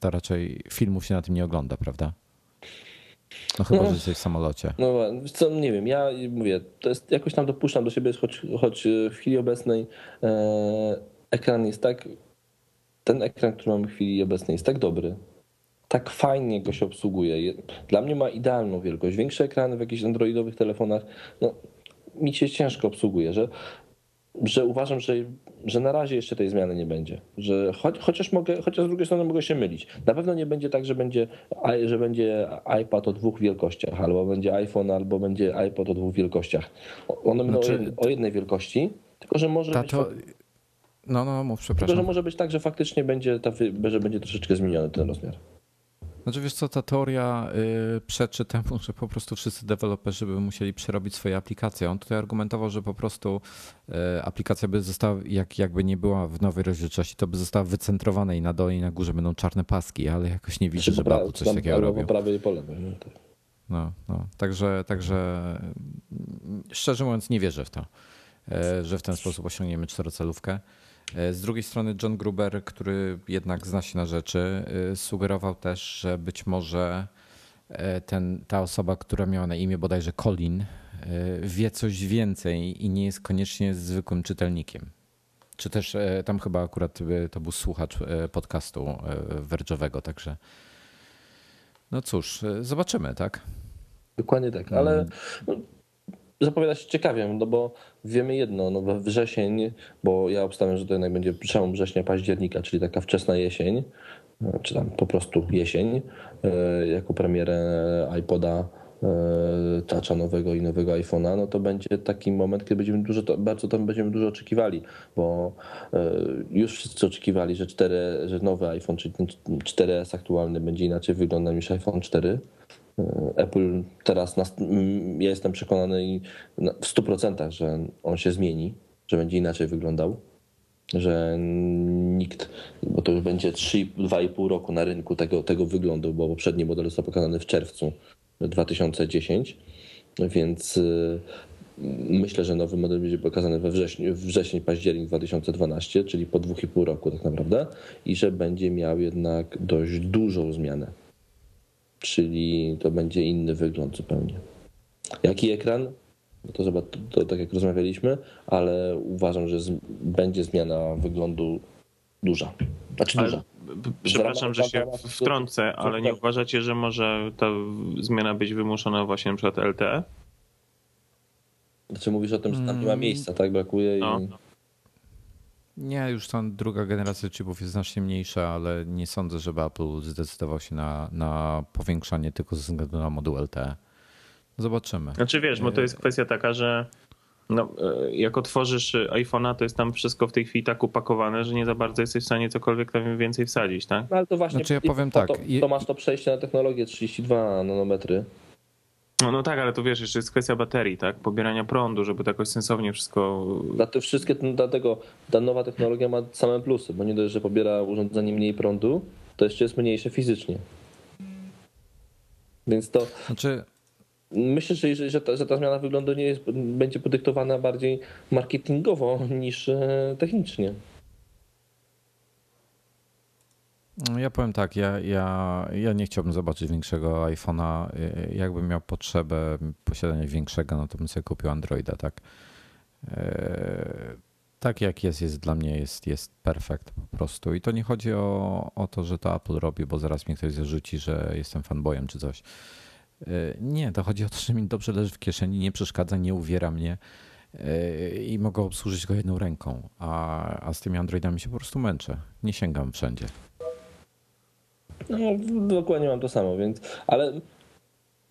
to raczej filmów się na tym nie ogląda, prawda? No chyba, No. że jesteś w samolocie. No co, nie wiem, ja mówię, to jest jakoś tam dopuszczam do siebie, choć, choć w chwili obecnej e, ekran jest tak, ten ekran, który mamy w chwili obecnej jest tak dobry, tak fajnie go się obsługuje. Je- Dla mnie ma idealną wielkość. Większe ekrany w jakichś androidowych telefonach, no mi się ciężko obsługuje, że, że uważam, że, że na razie jeszcze tej zmiany nie będzie. Że choć, chociaż, mogę, chociaż z drugiej strony mogę się mylić. Na pewno nie będzie tak, że będzie, że będzie iPad o dwóch wielkościach, albo będzie iPhone, albo będzie iPod o dwóch wielkościach. One będą Znaczy- o, jednej, wielkości, tylko że może być Tato, fak- no, no, mów, tylko, że przepraszam. może być tak, że faktycznie będzie, ta, że będzie troszeczkę zmieniony ten rozmiar. Znaczy wiesz co, ta teoria y, przeczy temu, że po prostu wszyscy deweloperzy by musieli przerobić swoje aplikacje. On tutaj argumentował, że po prostu y, aplikacja by została, jak, jakby nie była w nowej rozdzielczości, to by została wycentrowana i na dole i na górze będą czarne paski, ale jakoś nie widzę, żeby Apple coś takiego robił. po prawej i po lewej. No, tak. No, no. Także, także szczerze mówiąc nie wierzę w to, e, że w ten sposób osiągniemy czterocelówkę. E, Z drugiej strony John Gruber, który jednak zna się na rzeczy, e, sugerował też, że być może e, ten, ta osoba, która miała na imię bodajże Colin, wie coś więcej i nie jest koniecznie zwykłym czytelnikiem. Czy też tam chyba akurat to był słuchacz podcastu Verge'owego, także no cóż, zobaczymy, tak? Dokładnie tak, Mm. ale no, zapowiada się ciekawie, no bo wiemy jedno, no we wrzesień, bo ja obstawiam, że to jednak będzie przełom września, października, czyli taka wczesna jesień, e, czy tam po prostu jesień, e, jako premierę iPoda, e, toucha nowego i nowego iPhone'a, no to będzie taki moment, kiedy będziemy dużo, to, bardzo tam będziemy dużo oczekiwali, bo już wszyscy oczekiwali, że, 4, że nowy iPhone, czyli ten 4S aktualny będzie inaczej wyglądał niż iPhone 4. Apple teraz, nas, ja jestem przekonany w 100%, że on się zmieni, że będzie inaczej wyglądał, że nikt, bo to już będzie 3-2,5 roku na rynku tego, tego wyglądu, bo poprzedni model został pokazany w czerwcu 2010, więc y, myślę, że nowy model będzie pokazany we wrześniu, wrzesień, październik 2012, czyli po 2,5 roku tak naprawdę i że będzie miał jednak dość dużą zmianę czyli to będzie inny wygląd zupełnie. Jaki ekran? No To, zobacz, to, to tak jak rozmawialiśmy, ale uważam, że z, będzie zmiana wyglądu duża. Znaczy Ale, duża. przepraszam, że się wtrącę, ale nie uważacie, że może ta zmiana być wymuszona właśnie na przykład LTE? Znaczy mówisz o tym, że tam nie ma miejsca, tak? Brakuje No. i... Nie, już ta druga generacja chipów jest znacznie mniejsza, ale nie sądzę, żeby Apple zdecydował się na, na powiększanie tylko ze względu na moduł LTE. Zobaczymy. Znaczy wiesz, bo to jest kwestia taka, że no, e, jak otworzysz iPhone'a, to jest tam wszystko w tej chwili tak upakowane, że nie za bardzo jesteś w stanie cokolwiek tam więcej wsadzić, tak? No ale to właśnie... Znaczy ja powiem to, tak, To, to masz to przejście na technologię 32 nanometry. No, no tak, ale to wiesz, jeszcze jest kwestia baterii, tak? Pobierania prądu, żeby to jakoś sensownie wszystko... Dla te wszystkie, dlatego ta nowa technologia ma same plusy, bo nie dość, że pobiera urządzenie mniej prądu, to jeszcze jest mniejsze fizycznie. Więc to Znaczy, myślę, że, że, że, ta, że ta zmiana wyglądu nie jest, będzie podyktowana bardziej marketingowo niż e, technicznie. No, Ja powiem tak, ja, ja, ja nie chciałbym zobaczyć większego iPhone'a. Y, Jakbym miał potrzebę posiadania większego, no to bym sobie kupił Androida, tak. E, Tak jak jest, jest dla mnie jest, jest perfekt po prostu. I to nie chodzi o, o to, że to Apple robi, bo zaraz mnie ktoś zarzuci, że jestem fanboyem czy coś. Nie, to chodzi o to, że mi dobrze leży w kieszeni, nie przeszkadza, nie uwiera mnie i mogę obsłużyć go jedną ręką. A, a z tymi Androidami się po prostu męczę. Nie sięgam wszędzie. No, dokładnie mam to samo, więc, ale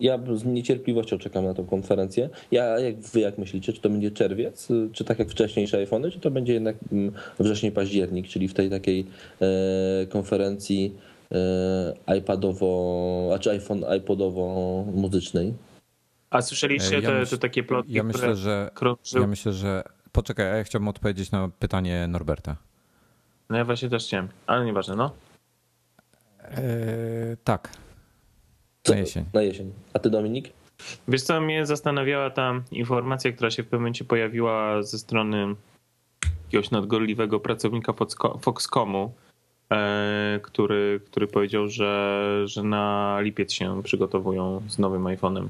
ja z niecierpliwością czekam na tą konferencję. Ja, jak wy jak myślicie, czy to będzie czerwiec, czy tak jak wcześniejsze iPhony, czy to będzie jednak mm, wrzesień, październik, czyli w tej takiej e, konferencji e, iPadowo, a czy iPhone, iPodowo-muzycznej? A słyszeliście Ja te, myśl- te takie plotki, Ja które myślę, że. krążyły? Ja myślę, że. Poczekaj, a ja chciałbym odpowiedzieć na pytanie Norberta. No ja właśnie też chciałem, ale nieważne, no. Eee, tak. Na jesień. Na jesień. A ty Dominik? Wiesz co, mnie zastanawiała ta informacja, która się w pewnym momencie pojawiła ze strony jakiegoś nadgorliwego pracownika Foxco- Foxcomu, e, który, który powiedział, że, że na lipiec się przygotowują z nowym iPhone'em.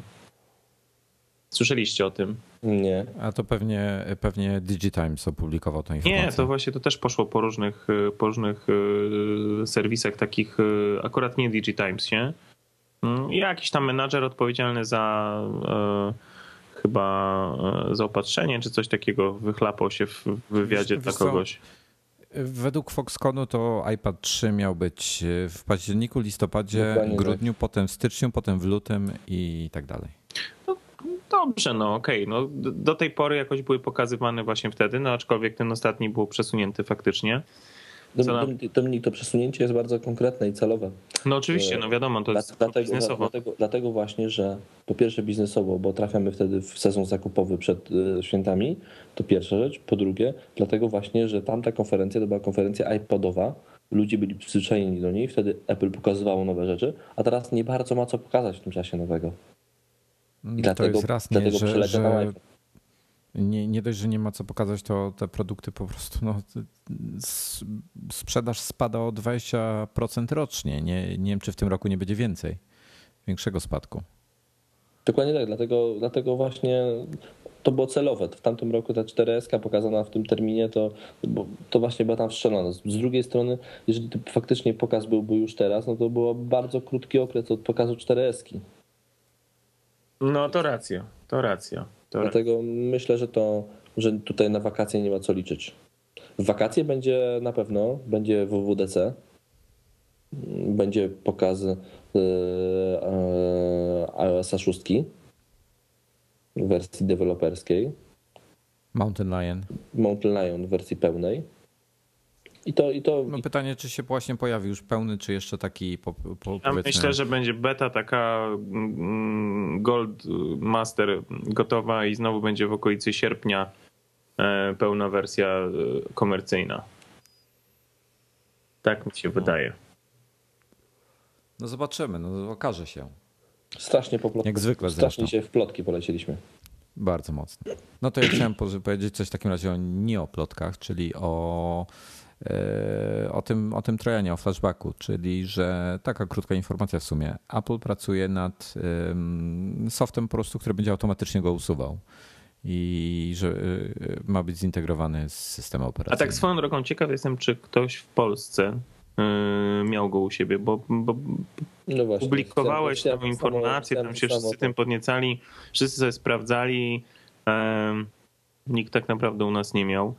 Słyszeliście o tym? Nie. A to pewnie, pewnie DigiTimes opublikował tę informację. Nie, to właśnie to też poszło po różnych, e, po różnych e, serwisach takich, e, akurat nie DigiTimesie. Mm, Jakiś tam menadżer odpowiedzialny za e, chyba zaopatrzenie czy coś takiego wychlapał się w wywiadzie Wiesz- dla kogoś. Według Foxconnu to iPad 3 miał być w październiku, listopadzie, Dokładnie tak. grudniu, potem w styczniu, potem w lutym i tak dalej. Dobrze, no okej. No, d- do tej pory jakoś były pokazywane właśnie wtedy, no aczkolwiek ten ostatni był przesunięty faktycznie. Dominik, Dominik, to przesunięcie jest bardzo konkretne i celowe. No oczywiście, no wiadomo, to Dla- jest dlatego, biznesowo. dlatego, dlatego właśnie, że po pierwsze biznesowo, bo trafiamy wtedy w sezon zakupowy przed e, świętami, to pierwsza rzecz. Po drugie, dlatego właśnie, że tamta konferencja to była konferencja iPodowa, ludzie byli przyzwyczajeni do niej, wtedy Apple pokazywało nowe rzeczy, a teraz nie bardzo ma co pokazać w tym czasie nowego. I Mm, to dlatego, jest raz, nie, dlatego że, że nie, nie dość, że nie ma co pokazać, to te produkty po prostu, no, sprzedaż spada o 20% rocznie. Nie, nie wiem, czy w tym roku nie będzie więcej, większego spadku. Dokładnie tak, dlatego, dlatego właśnie to było celowe. W tamtym roku ta 4S pokazana w tym terminie, to, to właśnie była tam wstrzelona. Z drugiej strony, jeżeli faktycznie pokaz byłby już teraz, no to było bardzo krótki okres od pokazu 4S. No to racja, to racja. To racja. Dlatego myślę, że to, że tutaj na wakacje nie ma co liczyć. W wakacje będzie na pewno, będzie WWDC, będzie pokaz iOS 6 w wersji deweloperskiej. Mountain Lion. Mountain Lion w wersji pełnej. I to, i to No pytanie, czy się właśnie pojawi już pełny, czy jeszcze taki po, po, Ja myślę, że będzie beta taka mm, Gold Master gotowa i znowu będzie w okolicy sierpnia e, pełna wersja e, komercyjna. Tak mi się wydaje. No zobaczymy, no okaże się. strasznie po plotku, Jak zwykle strasznie zresztą. się w plotki polecieliśmy. Bardzo mocno. No to ja chciałem powiedzieć coś w takim razie o, nie o plotkach, czyli o, o, tym, o tym trojanie, o flashbacku, czyli że taka krótka informacja w sumie. Apple pracuje nad em, softem po prostu, który będzie automatycznie go usuwał i że e, ma być zintegrowany z systemem A operacyjnym. tak swoją drogą ciekaw jestem, czy ktoś w Polsce e, miał go u siebie, bo, bo No właśnie. publikowałeś informacje, samo- tam się wszyscy tym podniecali, wszyscy sobie sprawdzali. Nikt tak naprawdę u nas nie miał.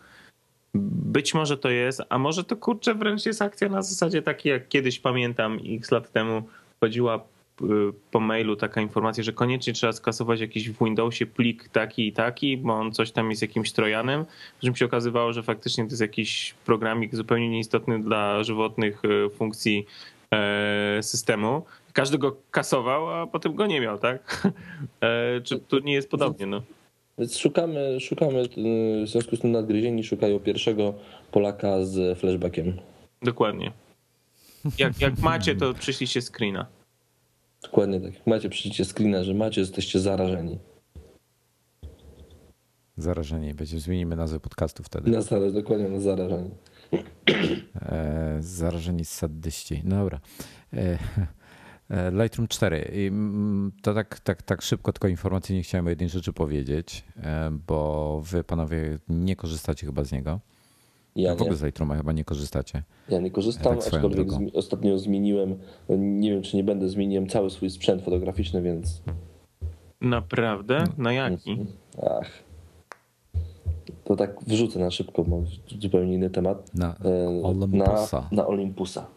Być może to jest, a może to kurczę wręcz jest akcja na zasadzie takiej, jak kiedyś pamiętam, x lat temu chodziła y, po mailu taka informacja, że koniecznie trzeba skasować jakiś w Windowsie plik taki i taki, bo on coś tam jest jakimś trojanem. Czym się okazywało, że faktycznie to jest jakiś programik zupełnie nieistotny dla żywotnych y, funkcji e, systemu. Każdy go kasował, a potem go nie miał, tak? E, Czy tu nie jest podobnie? No. Więc szukamy, szukamy, y, w związku z tym nadgryzieni szukają pierwszego Polaka z flashbackiem. Dokładnie. Jak, jak macie, to przyślijcie screena. Dokładnie tak. Jak macie przyjście screena, że macie, jesteście zarażeni. Zarażenie będzie. Zmienimy nazwę podcastu wtedy. Na zaraz, dokładnie na zarażeni. E, zarażeni saddyści. No Dobra. E, Lightroom 4. I, mm, To tak, tak, tak szybko, tylko informacyjnie chciałem o jednej rzeczy powiedzieć, e, bo wy panowie nie korzystacie chyba z niego. Ja w nie, ogóle z Lightrooma chyba nie korzystacie. ja nie korzystam, Tak aczkolwiek zmi- ostatnio zmieniłem, nie wiem czy nie będę, zmieniłem cały swój sprzęt fotograficzny, więc Naprawdę? Na jaki? ach. To tak wrzucę na szybko, bo zupełnie inny temat. Na E, Olympusa. Na, na Olympusa.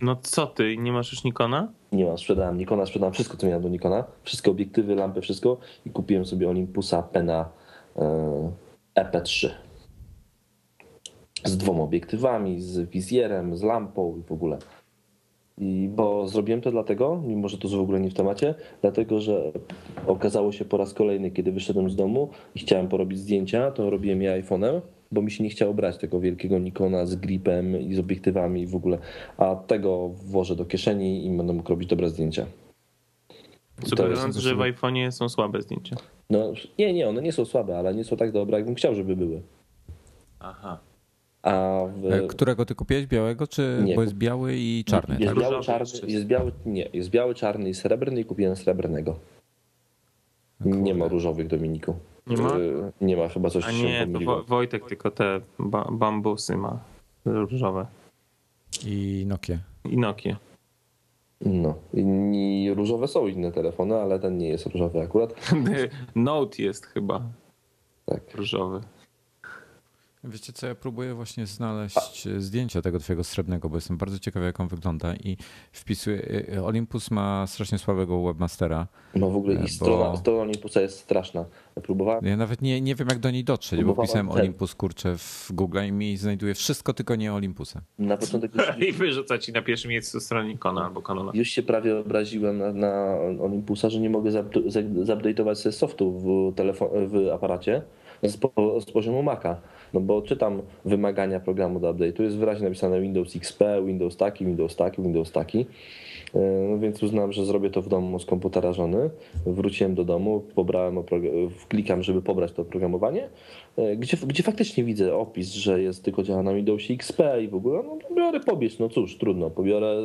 No co ty, nie masz już Nikona? Nie mam, sprzedałem Nikona, sprzedałem wszystko, co miałem do Nikona. Wszystkie obiektywy, lampy, wszystko i kupiłem sobie Olympusa Pena e, EP3. Z dwoma obiektywami, z wizjerem, z lampą i w ogóle. I bo zrobiłem to dlatego, mimo że to w ogóle nie w temacie, dlatego że okazało się po raz kolejny, kiedy wyszedłem z domu i chciałem porobić zdjęcia, to robiłem je iPhone'em, bo mi się nie chciało brać tego wielkiego Nikona z gripem i z obiektywami i w ogóle, a tego włożę do kieszeni i będę mógł robić dobre zdjęcia. Sugerując, że w iPhone'ie są słabe zdjęcia. No nie, nie, one nie są słabe, ale nie są tak dobre, jakbym chciał, żeby były. Aha. A w... E, Którego ty kupiłeś? Białego? Czy Nie, bo kup- jest biały i czarny? Jest Tak? biały, czarny, jest biały, nie, jest biały, czarny i srebrny i kupiłem srebrnego. Nie ma różowych, Dominiku. Nie ma? Nie ma, chyba coś A się nie, to. Wo- Wojtek tylko te ba- bambusy ma różowe. I Nokia. I Nokia. No. I różowe są inne telefony, ale ten nie jest różowy akurat. Note jest chyba Tak. różowy. Wiecie co, ja próbuję właśnie znaleźć zdjęcia tego twojego srebrnego, bo jestem bardzo ciekawy jak on wygląda i wpisuję, y, Olympus ma strasznie słabego webmastera. No w ogóle E, i strona, bo- strona Olympusa jest straszna. Ja próbowałem, Ja nawet nie, nie wiem jak do niej dotrzeć, bo wpisałem ten. Olympus kurczę w Google i mi znajduje wszystko tylko nie Olympusem. na początek już, I wyrzuca ci na pierwszym miejscu stronę Nikona albo Canona. już się prawie obraziłem na, na Olympusa, że nie mogę zupdate'ować sobie softu w, telefon, w aparacie z, po, z poziomu Maca. No bo czytam wymagania programu do update'u, jest wyraźnie napisane Windows XP, Windows taki, Windows taki, Windows taki. E, No więc uznałem, że zrobię to w domu z komputera żony. Wróciłem do domu, pobrałem, klikam, żeby pobrać to oprogramowanie, e, gdzie, gdzie faktycznie widzę opis, że jest tylko działa na Windowsie XP i w ogóle, no biorę pobierz, no cóż, trudno, pobiorę,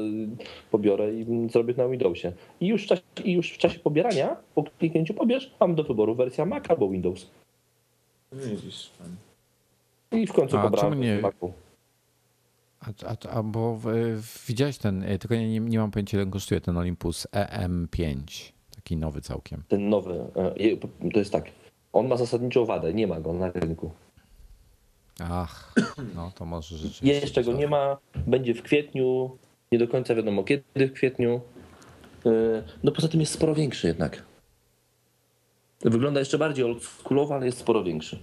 pobiorę i zrobię to na Windowsie. I już w czasie, i już w czasie pobierania, po kliknięciu pobierz, mam do wyboru wersja Mac albo Windows. Widzisz. I w końcu A pobrałem nie- Macu. A, a, a bo w, widziałeś ten, y, tylko nie, nie mam pojęcia ile kosztuje ten Olympus EM5, taki nowy całkiem. Ten nowy, e, to jest tak, on ma zasadniczą wadę, nie ma go na rynku. Ach, no to może rzeczywiście. Jeszcze go nie ma, będzie w kwietniu, nie do końca wiadomo kiedy w kwietniu. No poza tym jest sporo większy jednak. Wygląda jeszcze bardziej oldschoolowo, ale jest sporo większy.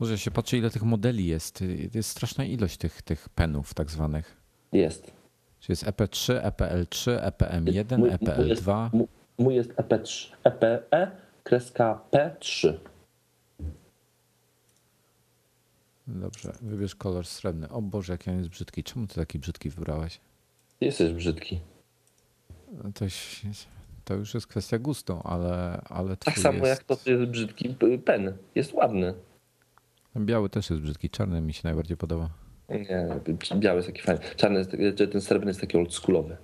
Może się patrzy ile tych modeli jest. Y, Jest straszna ilość tych, tych penów tak zwanych. Jest. Czy jest E EP3, EPL3, EPM1, Mój- mój jest- EPL2? Mój jest EP3, EPE, kreska P3. Dobrze, wybierz kolor srebrny. O Boże, jaki on jest brzydki. Czemu ty taki brzydki wybrałeś? Jesteś brzydki. To, to już jest kwestia gustu, ale, ale Tak samo jest... jak to co jest brzydki pen. Jest ładny. Biały też jest brzydki, czarny mi się najbardziej podoba. Nie, biały jest taki fajny. Czarny, jest, taki- ten srebrny jest taki oldschoolowy.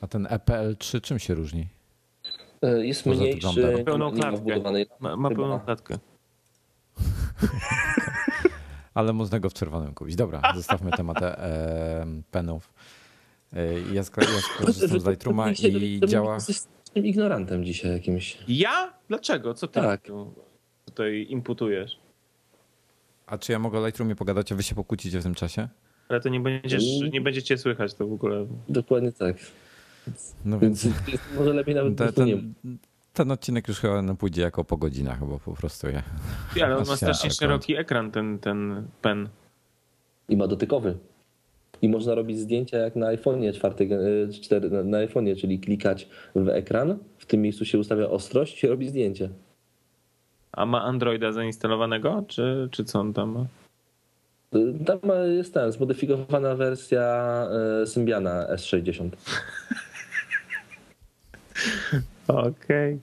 A ten EPL3 czym się różni? Yy, Jest Poza mniejszy, Pełną ma- ma klatkę. Ma, ma pełną klatkę. Ale można go w czerwonym kupić. Dobra, zostawmy temat e, penów. E, Ja, sk- ja skorzystam z Lightrooma i działa... Jesteś ignorantem dzisiaj jakimś. Ja? Dlaczego? Co ty Tak. tu tutaj imputujesz? A czy ja mogę o Lightroomie pogadać, a wy się pokłócicie w tym czasie? Ale to nie będziesz, Mm. nie będziecie słychać to w ogóle. Dokładnie tak. No Więc może lepiej nawet te, ten, nie. ten, ten odcinek już chyba pójdzie jako po godzinach, bo po prostu ja... Ty, Ale on ma Masz strasznie ekran. szeroki ekran, ten, ten pen. I ma dotykowy. I można robić zdjęcia jak na iPhone'ie 4, 4 na, na iPhone'ie, czyli klikać w ekran, w tym miejscu się ustawia ostrość i robi zdjęcie. A ma Androida zainstalowanego? Czy, czy co on tam ma? Tam ma- jest ten, zmodyfikowana wersja y, Symbiana S60. Okej.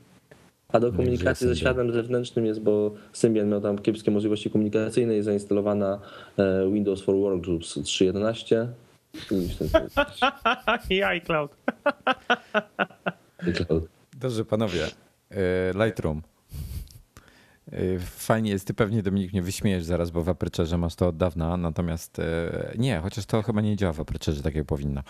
A do komunikacji ze światem zewnętrznym jest, bo Symbian miał tam kiepskie możliwości komunikacyjne i zainstalowana e, Windows for Workgroups 3.11. I wtedy- I iCloud. Dobrze, panowie. E, Lightroom. E, Fajnie jest, ty pewnie Dominik mnie wyśmiejesz zaraz, bo w Aperture'ze masz to od dawna, natomiast e, nie, chociaż to chyba nie działa w Aperture'ze tak jak powinno.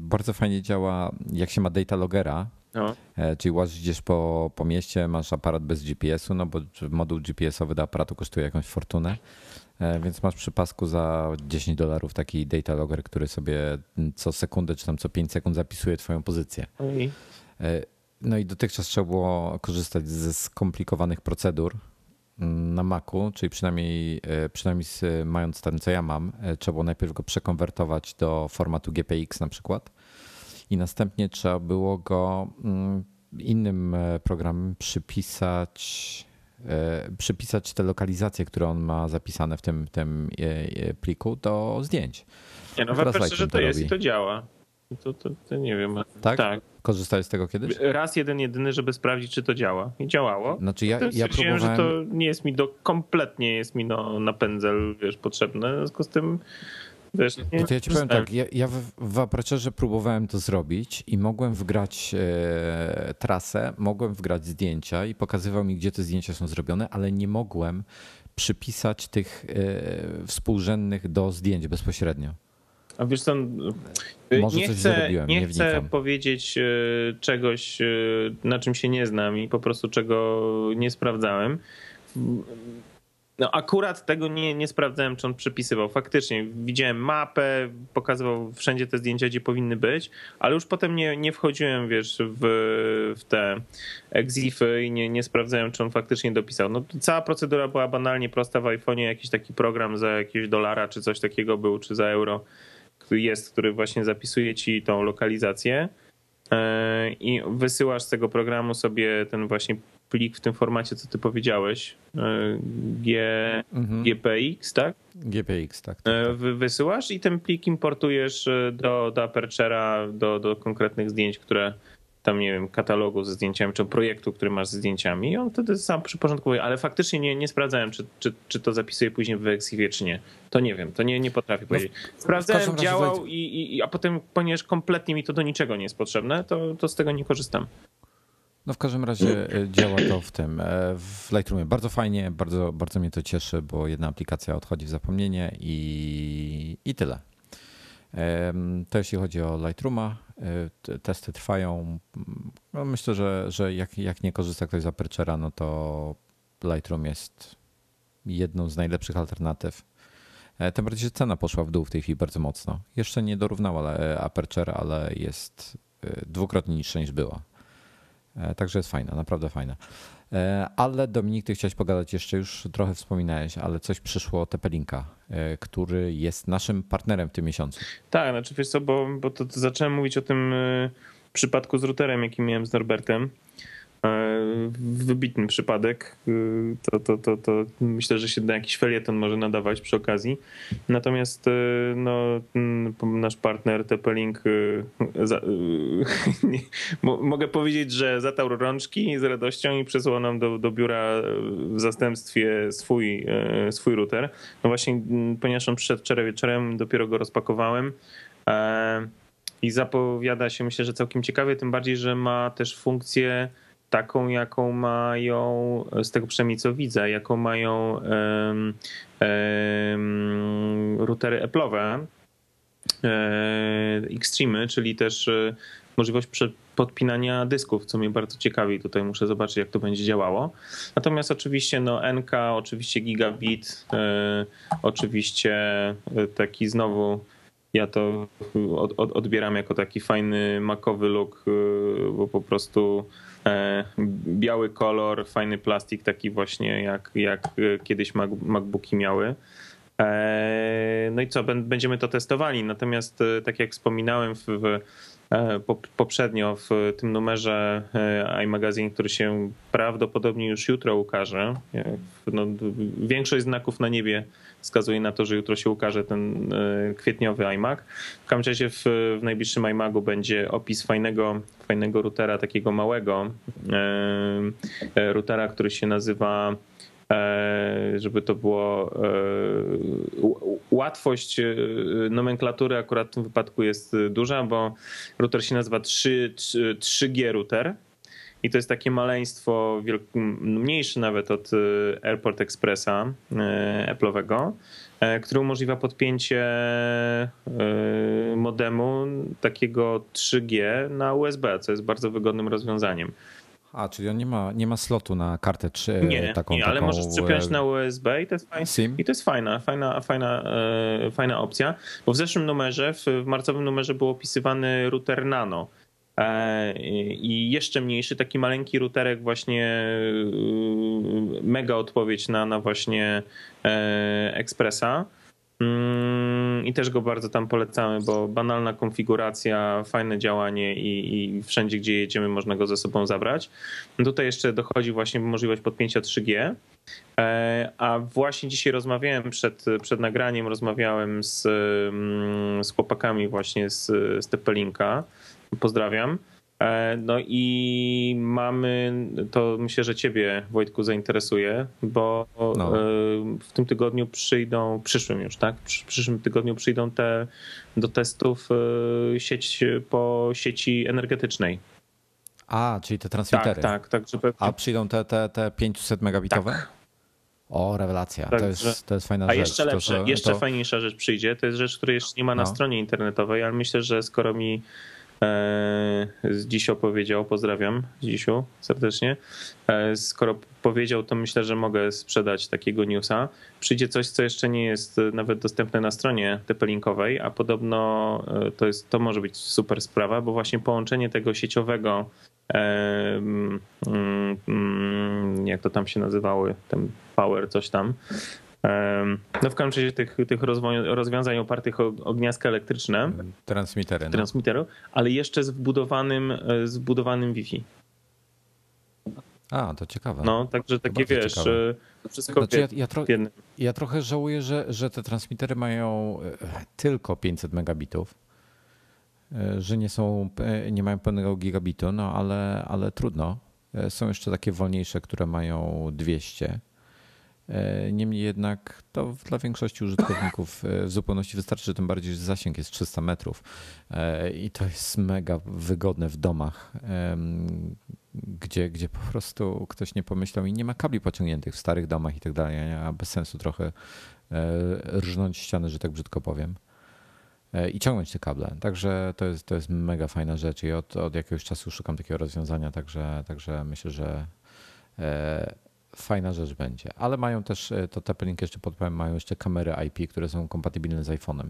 Bardzo fajnie działa, jak się ma data logera, No. e, czyli łazisz po, po mieście, masz aparat bez GPS-u, no bo moduł GPS-owy do aparatu kosztuje jakąś fortunę, e, więc masz przy pasku za 10 dolarów taki data logger, który sobie co sekundę czy tam co 5 sekund zapisuje twoją pozycję. E, No i dotychczas trzeba było korzystać ze skomplikowanych procedur mm, na Macu, czyli przynajmniej, e, przynajmniej mając ten, co ja mam, e, trzeba było najpierw go przekonwertować do formatu GPX na przykład i następnie trzeba było go mm, innym e, programem przypisać, przypisać te lokalizacje, które on ma zapisane w tym, tym pliku do zdjęć. Nie no, w Teraz Aperture Lightroom to to jest robi. i to działa. To, to, to nie wiem. Tak? tak. Korzystałeś z tego kiedyś? Raz jeden jedyny, żeby sprawdzić, czy to działa. I działało. Znaczy ja, Potem ja próbowałem... że to nie jest mi do, kompletnie jest mi no, na pędzel, wiesz, potrzebne. W związku z tym, wiesz, nie, to ja ci powiem tak, ja, ja w, w Aperture'ze próbowałem to zrobić i mogłem wgrać e, trasę, mogłem wgrać zdjęcia i pokazywał mi, gdzie te zdjęcia są zrobione, ale nie mogłem przypisać tych e, współrzędnych do zdjęć bezpośrednio. A wiesz co, Może nie chcę, nie nie chcę powiedzieć e, czegoś, e, na czym się nie znam i po prostu czego nie sprawdzałem. No akurat tego nie, nie sprawdzałem, czy on przypisywał. Faktycznie widziałem mapę, pokazywał wszędzie te zdjęcia, gdzie powinny być, ale już potem nie, nie wchodziłem, wiesz, w, w te exify i nie, nie sprawdzałem, czy on faktycznie dopisał. No cała procedura była banalnie prosta w iPhone'ie, jakiś taki program za jakiegoś dolara, czy coś takiego był, czy za euro jest, który właśnie zapisuje ci tą lokalizację e, i wysyłasz z tego programu sobie ten właśnie plik w tym formacie, co ty powiedziałeś, e, G, mhm. GPX, tak? GPX, tak. tak, tak. Wysyłasz i ten plik importujesz do, do Aperture'a, do, do konkretnych zdjęć, które tam, nie wiem, katalogu ze zdjęciami, czy projektu, który masz ze zdjęciami i on wtedy sam przyporządkowuje, ale faktycznie nie, nie sprawdzałem, czy, czy, czy to zapisuje później w Exivie, czy nie. To nie wiem, to nie, nie potrafię no, powiedzieć. Sprawdzałem, działał, i, i, a potem, ponieważ kompletnie mi to do niczego nie jest potrzebne, to, to z tego nie korzystam. No w każdym razie e, działa to w tym, e, w Lightroomie. Bardzo fajnie, bardzo, bardzo mnie to cieszy, bo jedna aplikacja odchodzi w zapomnienie i, i tyle. To jeśli chodzi o Lightrooma, e, testy trwają. No myślę, że, że jak, jak nie korzysta ktoś z Aperture'a, no to Lightroom jest jedną z najlepszych alternatyw. Tym bardziej, że cena poszła w dół w tej chwili bardzo mocno. Jeszcze nie dorównała Aperture, ale jest dwukrotnie niższa niż była. E, także jest fajna, naprawdę fajna. E, ale Dominik, ty chciałeś pogadać jeszcze, już trochę wspominałeś, ale coś przyszło Tepelinka, e, który jest naszym partnerem w tym miesiącu. Tak, znaczy wiesz co, bo, bo to, to zacząłem mówić o tym przypadku z routerem, jaki miałem z Norbertem. E, wybitny przypadek. E, to, to, to, to myślę, że się na jakiś felieton może nadawać przy okazji. Natomiast e, no, nasz partner Tepelink za, nie, mogę powiedzieć, że zatarł rączki z radością i przesłał nam do, do biura w zastępstwie swój, swój router. No właśnie, ponieważ on przyszedł wczoraj wieczorem, dopiero go rozpakowałem. I zapowiada się, myślę, że całkiem ciekawie, tym bardziej, że ma też funkcję taką, jaką mają, z tego przynajmniej co widzę, jaką mają um, um, routery Apple'owe, e, Extreme, czyli też e, możliwość podpinania dysków, co mnie bardzo ciekawi. Tutaj muszę zobaczyć, jak to będzie działało. Natomiast oczywiście no, NK, oczywiście gigabit, e, oczywiście taki znowu ja to od, od, odbieram jako taki fajny makowy look, bo po prostu biały kolor, fajny plastik, taki właśnie jak, jak kiedyś MacBooki miały. E, no i co, będziemy to testowali. Natomiast, e, tak jak wspominałem w poprzednio w tym numerze iMagazine, który się prawdopodobnie już jutro ukaże. No, większość znaków na niebie wskazuje na to, że jutro się ukaże ten e, kwietniowy iMac. W każdym razie w, w najbliższym iMacu będzie opis fajnego, fajnego routera, takiego małego e, e, routera, który się nazywa żeby to było łatwość nomenklatury akurat w tym wypadku jest duża, bo router się nazywa 3, 3G router i to jest takie maleństwo mniejsze nawet od Airport Expressa Apple'owego, e, które umożliwia podpięcie modemu takiego 3G na USB, co jest bardzo wygodnym rozwiązaniem. A, czyli on nie ma, nie ma slotu na kartę 3 Nie, taką, nie ale taką... możesz przypiąć na USB i to jest, fajna, SIM? I to jest fajna, fajna, fajna, e, fajna opcja, bo w zeszłym numerze, w, w marcowym numerze był opisywany router Nano, E, i jeszcze mniejszy, taki maleńki routerek właśnie y, mega odpowiedź na, na właśnie e, Expressa. Mm, I też go bardzo tam polecamy, bo banalna konfiguracja, fajne działanie i, i, wszędzie, gdzie jedziemy, można go ze sobą zabrać. Tutaj jeszcze dochodzi właśnie możliwość podpięcia 3G. E, a właśnie dzisiaj rozmawiałem przed, przed nagraniem, rozmawiałem z, mm, z chłopakami właśnie z, z Tepelinka Pozdrawiam. E, no i mamy, to myślę, że ciebie Wojtku zainteresuje, bo no. E, w tym tygodniu przyjdą, przyszłym już, tak? W przyszłym tygodniu przyjdą te do testów e, sieć po sieci energetycznej. A, czyli te transmitery. Tak, tak. tak żeby... A przyjdą te, te, te 500 megabitowe? Tak. O, rewelacja. Tak, to, jest, to jest fajna a rzecz. A jeszcze lepsze, to, jeszcze to... fajniejsza rzecz przyjdzie. To jest rzecz, której jeszcze nie ma na no. stronie internetowej, ale myślę, że skoro mi z dziś opowiedział, pozdrawiam Dzisiu serdecznie. Skoro powiedział, to myślę, że mogę sprzedać takiego newsa. Przyjdzie coś, co jeszcze nie jest nawet dostępne na stronie TP-Linkowej, a podobno to, jest, to może być super sprawa, bo właśnie połączenie tego sieciowego mm, mm, jak to tam się nazywały, ten power, coś tam, no w każdym razie tych, tych rozwiązań opartych o, o gniazdka elektryczne. Transmitery. No. Transmiteru, ale jeszcze z wbudowanym, e, z wbudowanym Wi-Fi. A, to ciekawe. No, także takie wiesz, ciekawe. wszystko znaczy, ja, ja, tro ja, trochę żałuję, że, że te transmitery mają e, tylko 500 megabitów, e, że nie są, nie mają pełnego gigabitu, no ale, ale trudno. Są jeszcze takie wolniejsze, które mają 200 E, niemniej jednak to dla większości użytkowników e, w zupełności wystarczy, tym bardziej, że zasięg jest 300 metrów e, i to jest mega wygodne w domach, gdzie, gdzie po prostu ktoś nie pomyślał i nie ma kabli pociągniętych w starych domach i tak dalej, a bez sensu trochę rżnąć ściany, że tak brzydko powiem i ciągnąć te kable. Także to jest, to jest mega fajna rzecz i od, od jakiegoś czasu szukam takiego rozwiązania, także, także myślę, że fajna rzecz będzie. Ale mają też, e, to Teplink jeszcze podpowiem, mają jeszcze kamery IP, które są kompatybilne z iPhone'em.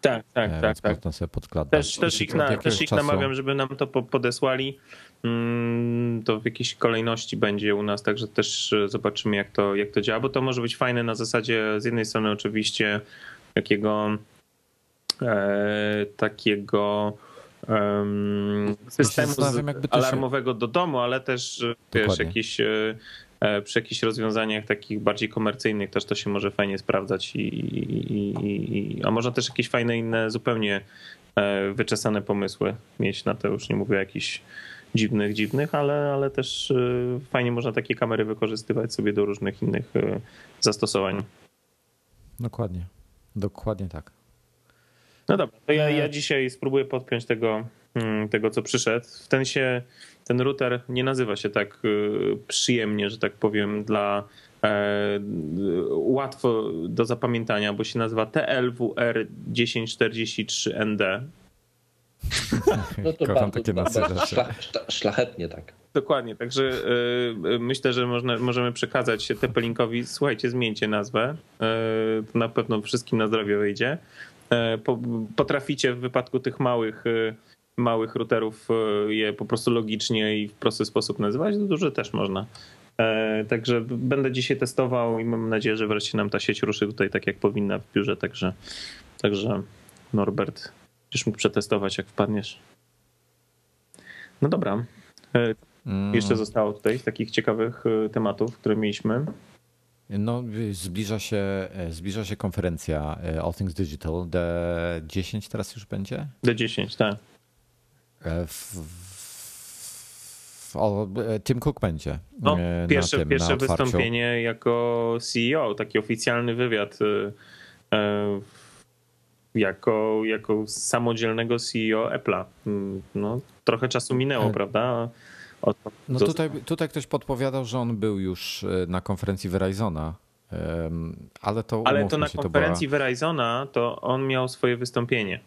Tak, tak, e, tak. tak. Można sobie podkładać. Też, też, ich, na, też ich czasu... namawiam, żeby nam to podesłali. Mm, to w jakiejś kolejności będzie u nas, także też e, zobaczymy, jak to, jak to działa, bo to może być fajne na zasadzie z jednej strony oczywiście takiego e, takiego um, systemu alarmowego do domu, ale też Dokładnie. wiesz, jakiś przy jakichś rozwiązaniach takich bardziej komercyjnych też to się może fajnie sprawdzać i, i, i, a można też jakieś fajne inne zupełnie e, wyczesane pomysły mieć na to, już nie mówię o jakichś dziwnych, dziwnych, ale, ale też e, fajnie można takie kamery wykorzystywać sobie do różnych innych zastosowań. Dokładnie, dokładnie tak. No dobra, to ja, ja dzisiaj spróbuję podpiąć tego, mm, tego, co przyszedł. W ten się ten router nie nazywa się tak y, przyjemnie, że tak powiem, dla e, łatwo do zapamiętania, bo się nazywa TLWR 1043ND. No to Kocham bardzo, takie bardzo szla, szlachetnie tak. Dokładnie, także y, myślę, że można, możemy przekazać TP-Linkowi, słuchajcie, zmieńcie nazwę, y, to na pewno wszystkim na zdrowie wyjdzie. Potraficie w wypadku tych małych małych routerów e, je po prostu logicznie i w prosty sposób nazywać, to duże też można. E, także będę dzisiaj testował i mam nadzieję, że wreszcie nam ta sieć ruszy tutaj tak jak powinna w biurze, także, także Norbert, będziesz mógł przetestować jak wpadniesz. No dobra. E, mm. Jeszcze zostało tutaj takich ciekawych tematów, które mieliśmy. No, zbliża się, zbliża się konferencja All Things Digital. D10 teraz już będzie? D10, tak. E, w, w, o, e, Tim Cook będzie. No, e, pierwsze tym, pierwsze wystąpienie jako CEO, taki oficjalny wywiad jako, jako samodzielnego CEO Apple'a. Mm, no, trochę czasu minęło, prawda? Od, no tutaj, tutaj ktoś podpowiadał, że on był już na konferencji Verizona. Ale to, ale to na konferencji była... Verizona to on miał swoje wystąpienie.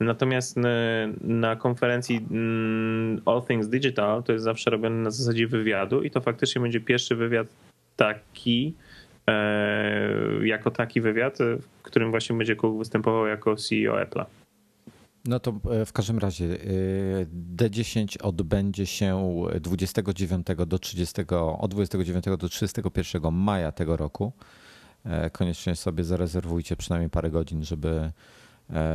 Natomiast na konferencji mm, All Things Digital to jest zawsze robione na zasadzie wywiadu i to faktycznie będzie pierwszy wywiad taki, e, jako taki wywiad, w którym właśnie będzie Cook występował jako CEO Apple'a. No to e, w każdym razie e, D10 odbędzie się 29 do 30, od 29 do 31 maja tego roku. Koniecznie sobie zarezerwujcie przynajmniej parę godzin, żeby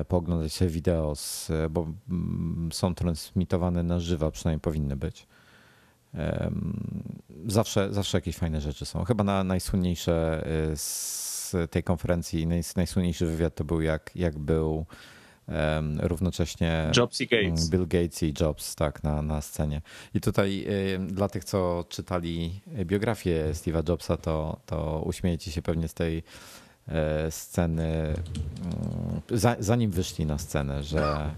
pooglądać sobie wideo, z, bo mm, są transmitowane na żywo, przynajmniej powinny być. Zawsze, zawsze jakieś fajne rzeczy są. Chyba na najsłynniejsze e, z tej konferencji, najsłynniejszy wywiad to był jak, jak był równocześnie Jobs i Gates. Bill Gates i Jobs tak, na, na scenie. I tutaj dla tych, co czytali biografię Steve'a Jobsa, to, to uśmiejecie się pewnie z tej E, sceny, mm, zanim wyszli na scenę, że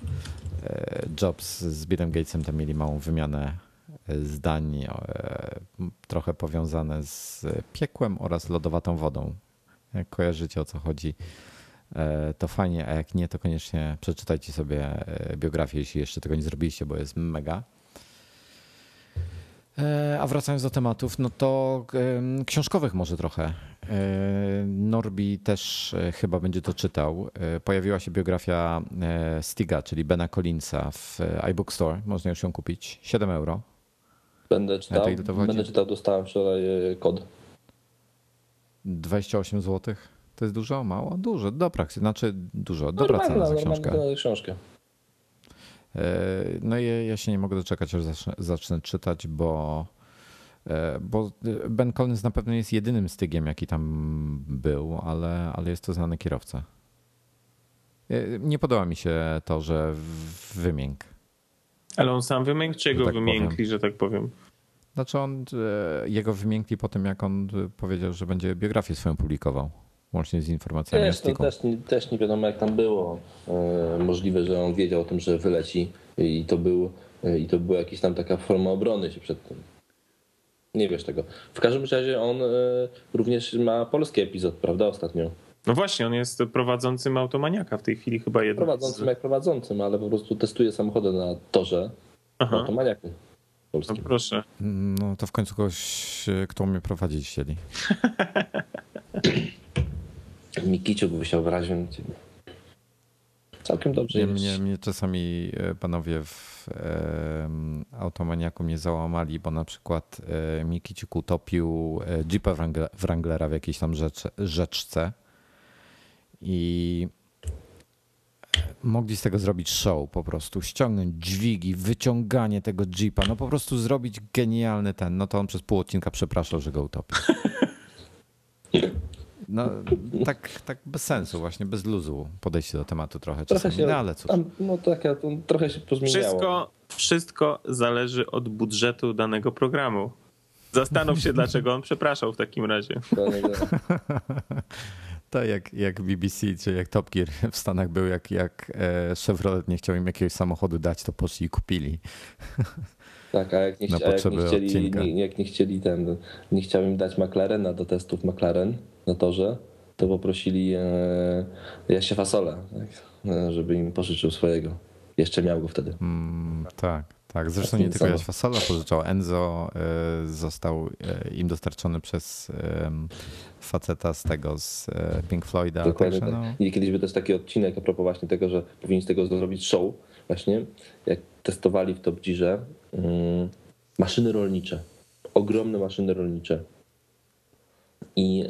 e, Jobs z Billem Gatesem tam mieli małą wymianę e, zdań, trochę powiązane z piekłem oraz lodowatą wodą. Jak kojarzycie o co chodzi, e, to fajnie, a jak nie, to koniecznie przeczytajcie sobie e, biografię, jeśli jeszcze tego nie zrobiliście, bo jest mega. E, a wracając do tematów, no to książkowych może trochę. Norbi też chyba będzie to czytał. Pojawiła się biografia Stiga, czyli Bena Collinsa w iBook Store. Można już ją kupić. 7 euro. Będę czytał. Będę czytał, dostałem wczoraj kod. 28 zł. To jest dużo? Mało? Dużo. Dobra, znaczy dużo. Dobra cena za książkę. książkę. E, no i ja się nie mogę doczekać, aż zacznę, zacznę czytać, bo, e, bo Ben Collins na pewno jest jedynym stygiem, jaki tam był, ale, ale jest to znany kierowca. E, nie podoba mi się to, że wymięk. Ale on sam wymiękł, czy jego tak wymiękli, powiem. że tak powiem? Znaczy on, jego wymiękli po tym, jak on powiedział, że będzie biografię swoją publikował, łącznie z informacjami Wiesz, to też, też nie wiadomo jak tam było. E, możliwe, że on wiedział o tym, że wyleci i to, był, e, i to była jakaś tam taka forma obrony się przed tym. Nie wiesz tego. W każdym razie on e, również ma polski epizod, prawda, ostatnio. No właśnie, on jest prowadzącym automaniaka w tej chwili chyba jednym. Prowadzącym z... jak prowadzącym, ale po prostu testuje samochody na torze Aha. automaniaku polskim. No proszę. No to w końcu kogoś, kto mnie prowadzić chcieli. Mikiciu by chciał wyrazić Całkiem dobrze nie, mnie, mnie czasami e, panowie w e, Automaniaku mnie załamali, bo na przykład e, Mikiciuk utopił e, Jeepa Wranglera w jakiejś tam rzecz, rzeczce i mogli z tego zrobić show po prostu, ściągnąć dźwigi, wyciąganie tego jeepa, no po prostu zrobić genialny ten, no to on przez pół odcinka przepraszał, że go utopił. No tak, tak bez sensu właśnie, bez luzu podejście do tematu trochę, trochę czasami, się, no ale cóż. No tak, trochę się pozmieniało. Wszystko, wszystko zależy od budżetu danego programu. Zastanów się, dlaczego on przepraszał w takim razie. Tak jak, jak BBC czy jak Top Gear w Stanach był, jak, jak e, Chevrolet nie chciał im jakiegoś samochodu dać, to poszli i kupili. Tak, a jak nie, a jak nie chcieli, nie, jak nie chcieli ten, nie chciał im dać McLarena do testów McLaren na torze, to poprosili e, Jasia Fasola, tak, e, żeby im pożyczył swojego. Jeszcze miał go wtedy. Mm, tak. Tak, zresztą nie tylko Jaś Fasola pożyczał. Enzo e, został e, im dostarczony przez faceta z tego, z Pink Floyda. Dokładnie tak. no... I kiedyś by też taki odcinek a propos właśnie tego, że powinni z tego zrobić show właśnie, jak testowali w Top Gearze um, maszyny rolnicze. Ogromne maszyny rolnicze. I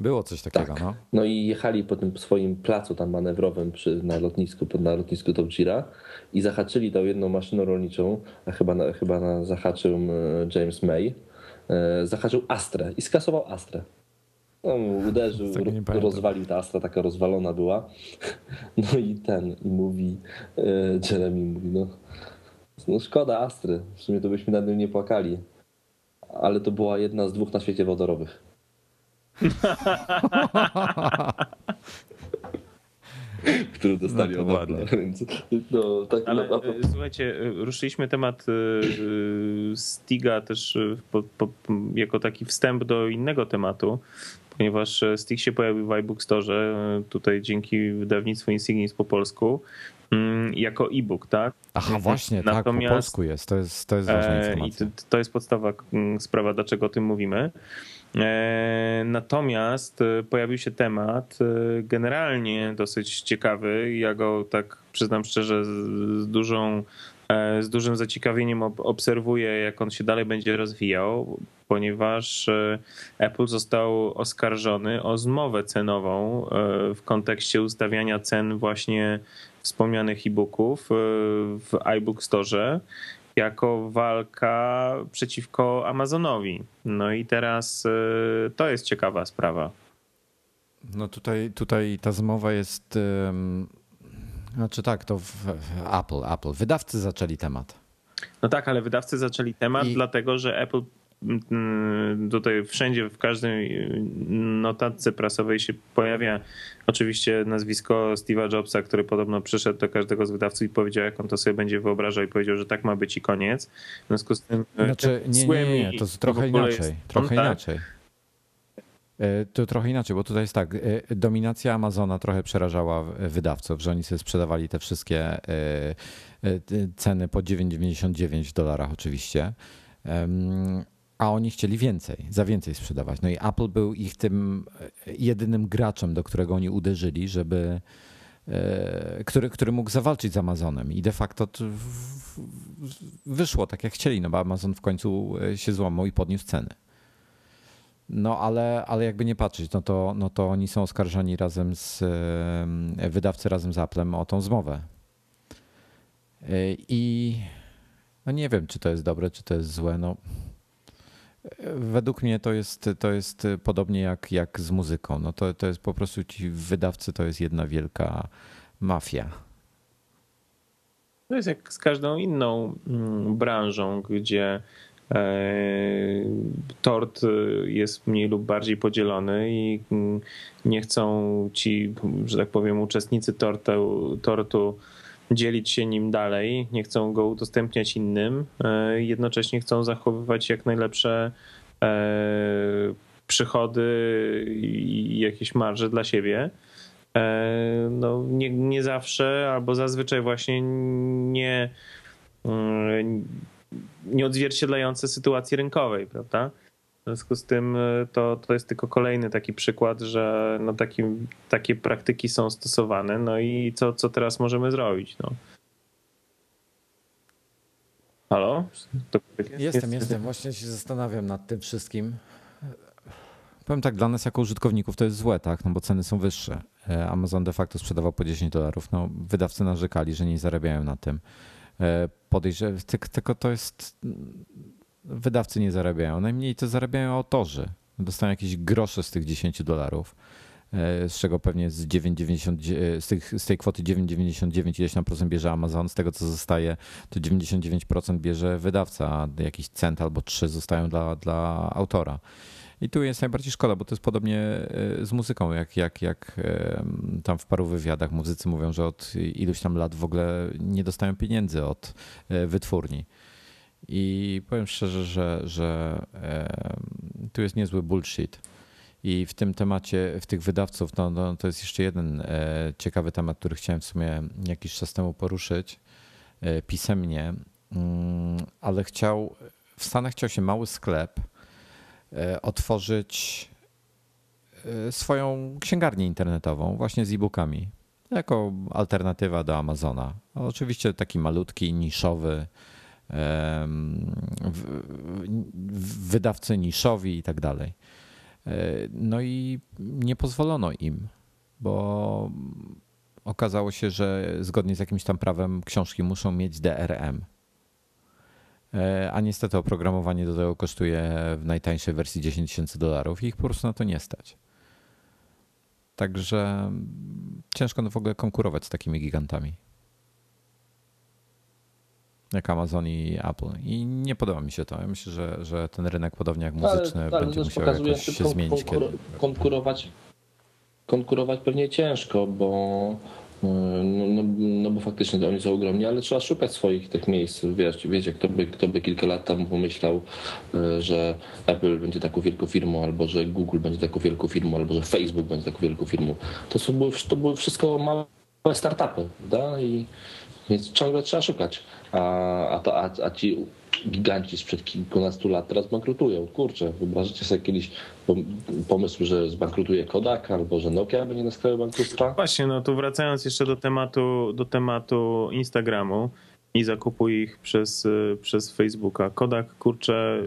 było coś takiego, tak. no. No i jechali po tym swoim placu tam manewrowym przy, na lotnisku, na lotnisku Top Gira i zahaczyli tą jedną maszynę rolniczą, a chyba, na, chyba na, zahaczył e, James May, e, zahaczył Astrę i skasował Astrę. No, uderzył, rozwalił ta Astra, taka rozwalona była. No i ten, i mówi, e, Jeremy mówi, no, no szkoda Astry, w sumie to byśmy nad nią nie płakali. Ale to była jedna z dwóch na świecie wodorowych. Który dostali no od Więc, no, tak Ale no, słuchajcie, ruszyliśmy temat e, Stiga też po, po, jako taki wstęp do innego tematu, ponieważ Stig się pojawił w iBook Store, tutaj dzięki wydawnictwu Insignis po polsku mm, jako e-book, tak? Aha, właśnie, Natomiast, tak, po polsku jest, to jest, to jest ważna e, informacja. I to, to jest podstawa mm, sprawa, dlaczego o tym mówimy. E, natomiast e, pojawił się temat e, generalnie dosyć ciekawy. Ja go tak przyznam szczerze z dużą z dużym zaciekawieniem obserwuję, jak on się dalej będzie rozwijał, ponieważ Apple został oskarżony o zmowę cenową w kontekście ustawiania cen właśnie wspomnianych e-booków w iBook Store jako walka przeciwko Amazonowi. No i teraz to jest ciekawa sprawa. No tutaj, tutaj ta zmowa jest. Znaczy tak, to Apple, Apple. Wydawcy zaczęli temat. No tak, ale wydawcy zaczęli temat, I... dlatego że Apple Mm, tutaj wszędzie, w każdej notatce prasowej się pojawia oczywiście nazwisko Steve'a Jobsa, który podobno przyszedł do każdego z wydawców i powiedział, jak on to sobie będzie wyobrażał i powiedział, że tak ma być i koniec. W związku z tym... Znaczy, nie, nie, nie, to trochę inaczej. Trochę tak? inaczej. E, to trochę inaczej, bo tutaj jest tak, e, dominacja Amazona trochę przerażała wydawców, że oni sobie sprzedawali te wszystkie ceny po 9,99 dolarach oczywiście, a oni chcieli więcej, za więcej sprzedawać. No i Apple był ich tym jedynym graczem, do którego oni uderzyli, żeby który, który mógł zawalczyć z Amazonem i de facto wyszło tak jak chcieli, no bo Amazon w końcu się złamał i podniósł ceny. No ale, ale jakby nie patrzeć, no to, no to oni są oskarżani razem z wydawcy, razem z Applem o tą zmowę. I no nie wiem, czy to jest dobre, czy to jest złe. No, według mnie to jest, to jest podobnie jak, jak z muzyką. No to, to jest po prostu ci wydawcy to jest jedna wielka mafia. To jest jak z każdą inną mm, branżą, gdzie E, tort jest mniej lub bardziej podzielony i mm, nie chcą ci, że tak powiem, uczestnicy tortu, tortu dzielić się nim dalej, nie chcą go udostępniać innym, e, jednocześnie chcą zachowywać jak najlepsze e, przychody i jakieś marże dla siebie. No, nie, nie zawsze, albo zazwyczaj właśnie nie mm, nieodzwierciedlające sytuacji rynkowej, prawda? W związku z tym e, to, to jest tylko kolejny taki przykład, że no taki, takie praktyki są stosowane. No i co, co teraz możemy zrobić? No. Halo? Jest, jestem, jest. jestem. Właśnie się zastanawiam nad tym wszystkim. Powiem tak, dla nas jako użytkowników to jest złe, tak? No bo ceny są wyższe. E, Amazon de facto sprzedawał po 10 dolarów. No, wydawcy narzekali, że nie zarabiają na tym. E, podejrzewam, tylko to jest, wydawcy nie zarabiają. Najmniej to zarabiają autorzy. Dostają jakieś grosze z tych 10 dolarów, e, z czego pewnie z, 9,90, e, z, tych, z tej kwoty 9,99 ileś tam procent bierze Amazon, z tego co zostaje to 99% bierze wydawca, a jakiś cent albo trzy zostają dla, dla autora. I tu jest najbardziej szkoda, bo to jest podobnie e, z muzyką, jak, jak, jak tam w paru wywiadach muzycy mówią, że od iluś tam lat w ogóle nie dostają pieniędzy od e, wytwórni. I powiem szczerze, że, że tu jest niezły bullshit. I w tym temacie, w tych wydawców, no, no, to jest jeszcze jeden e, ciekawy temat, który chciałem w sumie jakiś czas temu poruszyć pisemnie, mm, ale chciał, w Stanach chciał się mały sklep, otworzyć e, swoją księgarnię internetową właśnie z e-bookami jako alternatywa do Amazona. Oczywiście taki malutki, niszowy, wydawcy niszowi i tak dalej. E, no i nie pozwolono im, bo okazało się, że zgodnie z jakimś tam prawem książki muszą mieć DRM, E, a niestety oprogramowanie do tego kosztuje w najtańszej wersji 10 tysięcy dolarów i ich po prostu na to nie stać. Także ciężko no w ogóle konkurować z takimi gigantami jak Amazon i Apple. I nie podoba mi się to. Ja myślę, że, że ten rynek, podobnie jak muzyczny, ale, ale będzie musiał jakoś się zmienić. Konkur konkurować, konkurować pewnie ciężko, bo no, no, no, bo faktycznie oni są ogromni, ale trzeba szukać swoich tych miejsc. Wiesz, wiecie, kto by, kto by kilka lat temu pomyślał, e, że Apple będzie taką wielką firmą, albo że Google będzie taką wielką firmą, albo że Facebook będzie taką wielką firmą. To, są, to były wszystko małe startupy, prawda? I więc ciągle trzeba szukać. A, a, to, a, a ci giganci sprzed kilkunastu lat teraz bankrutują. Kurczę, wyobraźcie sobie kiedyś pomysł, że zbankrutuje Kodak albo że Nokia będzie na skraju bankructwa? Właśnie, no tu wracając jeszcze do tematu, do tematu Instagramu i zakupu ich przez, przez Facebooka. Kodak, kurczę,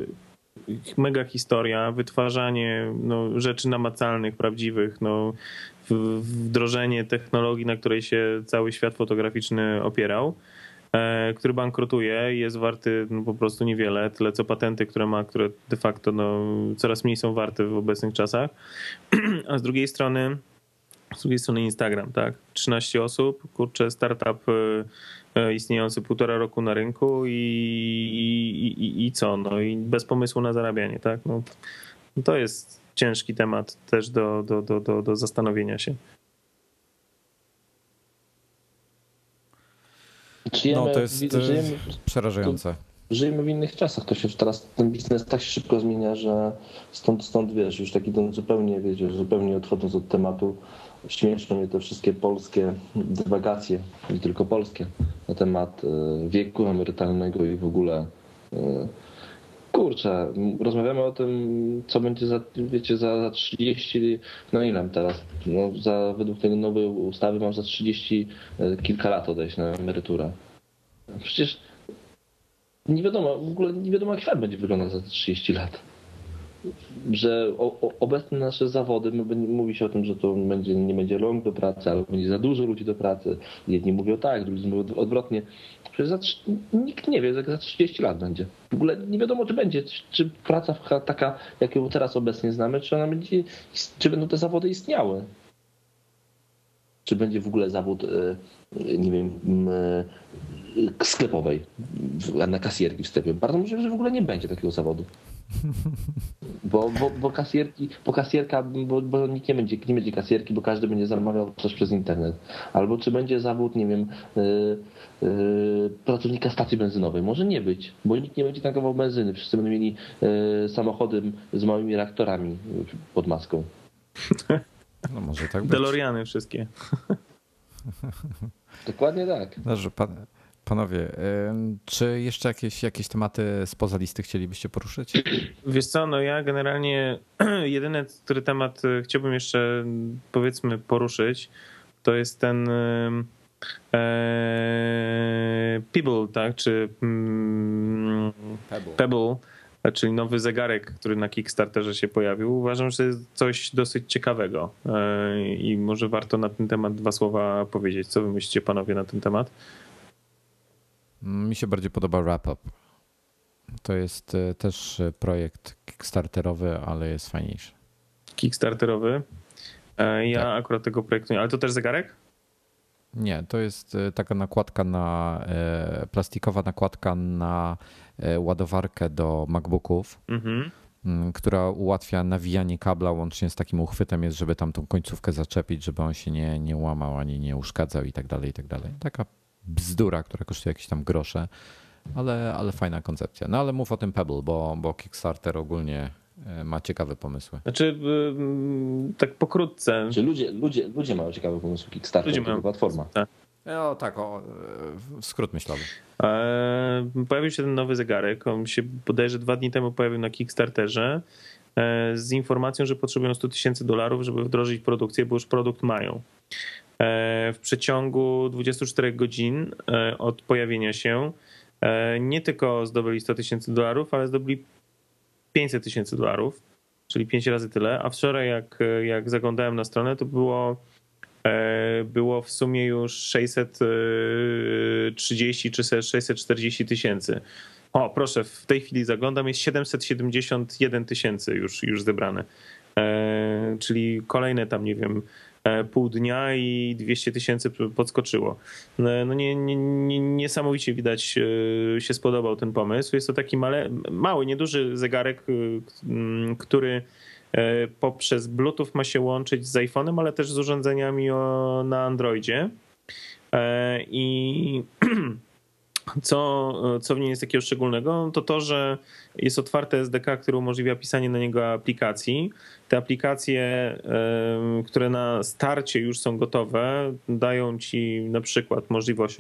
mega historia, wytwarzanie no, rzeczy namacalnych, prawdziwych, no, wdrożenie technologii, na której się cały świat fotograficzny opierał. E, który bankrutuje i jest warty no, po prostu niewiele, tyle co patenty, które ma, które de facto no, coraz mniej są warte w obecnych czasach. A z drugiej strony z drugiej strony Instagram, tak? 13 osób, kurczę, startup e, e, istniejący półtora roku na rynku i, i, i, i co? No i bez pomysłu na zarabianie, tak? No, to jest ciężki temat też do, do, do, do, do zastanowienia się. Żyjemy, no to jest żyjemy, przerażające. żyjemy w innych czasach. To się teraz ten biznes tak szybko zmienia, że stąd, stąd wiesz, już taki ten zupełnie, wiecie, zupełnie odchodząc od tematu, śmieszne mnie te wszystkie polskie dywagacje, nie tylko polskie, na temat e, wieku emerytalnego i w ogóle. Kurczę, rozmawiamy o tym, co będzie za, wiecie, za, za 30, no ile teraz? No, za, według tej nowej ustawy mam za 30 e, kilka lat odejść na emeryturę. Przecież nie wiadomo, w ogóle nie wiadomo jak świat będzie wyglądał za te 30 lat. Że o, o, obecne nasze zawody, będzie- mówi się o tym, że to będzie, nie będzie rąk do pracy, albo będzie za dużo ludzi do pracy. Jedni mówią tak, drudzy mówią odwrotnie. Przecież za, nikt nie wie, jak za 30 lat będzie. W ogóle nie wiadomo, czy będzie, czy, czy praca taka, jak ją teraz obecnie znamy, czy ona będzie, czy będą te zawody istniały. Czy będzie w ogóle zawód, e, nie wiem, e, sklepowej, na kasjerki w sklepie. Bardzo możliwe, że w ogóle nie będzie takiego zawodu. Bo, bo, bo kasjerki, bo kasjerka, bo, bo nikt nie będzie, nie będzie kasjerki, bo każdy będzie zamawiał coś przez internet. Albo czy będzie zawód, nie wiem, yy, yy, pracownika stacji benzynowej. Może nie być, bo nikt nie będzie tankował benzyny. Wszyscy będą mieli yy, samochody z małymi reaktorami pod maską. No może tak być. DeLoreany wszystkie. Dokładnie tak. Dobrze, pan, panowie, czy jeszcze jakieś, jakieś tematy spoza listy chcielibyście poruszyć? Wiesz co, no ja generalnie jedyny, który temat y, chciałbym jeszcze powiedzmy poruszyć, to jest ten e, Pebble, tak, czy mm, Pebble, czyli nowy zegarek, który na Kickstarterze się pojawił. Uważam, że to jest coś dosyć ciekawego e, i może warto na ten temat dwa słowa powiedzieć. Co wy myślicie panowie na ten temat? Mi się bardziej podoba Wrap Up. To jest e, też e, projekt Kickstarterowy, ale jest fajniejszy. Kickstarterowy. E, Ja Tak. akurat tego projektu nie, ale to też zegarek? Nie, to jest taka nakładka na, plastikowa nakładka na ładowarkę do MacBooków, Mhm. która ułatwia nawijanie kabla łącznie z takim uchwytem jest, żeby tam tą końcówkę zaczepić, żeby on się nie, nie łamał ani nie uszkadzał i tak dalej, i tak dalej. Taka bzdura, która kosztuje jakieś tam grosze, ale, ale fajna koncepcja. No ale mów o tym Pebble, bo, bo Kickstarter ogólnie e, ma ciekawe pomysły. Znaczy, ym, tak pokrótce. Czy ludzie, ludzie, ludzie mają ciekawe pomysły Kickstarter, Ludzie mają. platforma. O tak, o, e, skrót myślowy. E, Pojawił się ten nowy zegarek. On się bodajże dwa dni temu pojawił na Kickstarterze e, z informacją, że potrzebują 100 tysięcy dolarów, żeby wdrożyć produkcję, bo już produkt mają. E, W przeciągu 24 godzin e, od pojawienia się e, nie tylko zdobyli 100 tysięcy dolarów, ale zdobyli 500 tysięcy dolarów, czyli 5 razy tyle. A wczoraj, jak, jak zaglądałem na stronę, to było było w sumie już 630 czy 640 tysięcy. O, proszę, w tej chwili zaglądam, jest 771 tysięcy już, już zebrane. Czyli kolejne tam, nie wiem, pół dnia i 200 tysięcy podskoczyło. No no nie, nie, nie, niesamowicie widać e, się spodobał ten pomysł. Jest to taki male, mały, nieduży zegarek, e, który e, poprzez Bluetooth ma się łączyć z iPhone'em, ale też z urządzeniami na Androidzie. E, I co, co w niej jest takiego szczególnego, to to, że jest otwarte SDK, które umożliwia pisanie na niego aplikacji. Te aplikacje, które na starcie już są gotowe, dają ci na przykład możliwość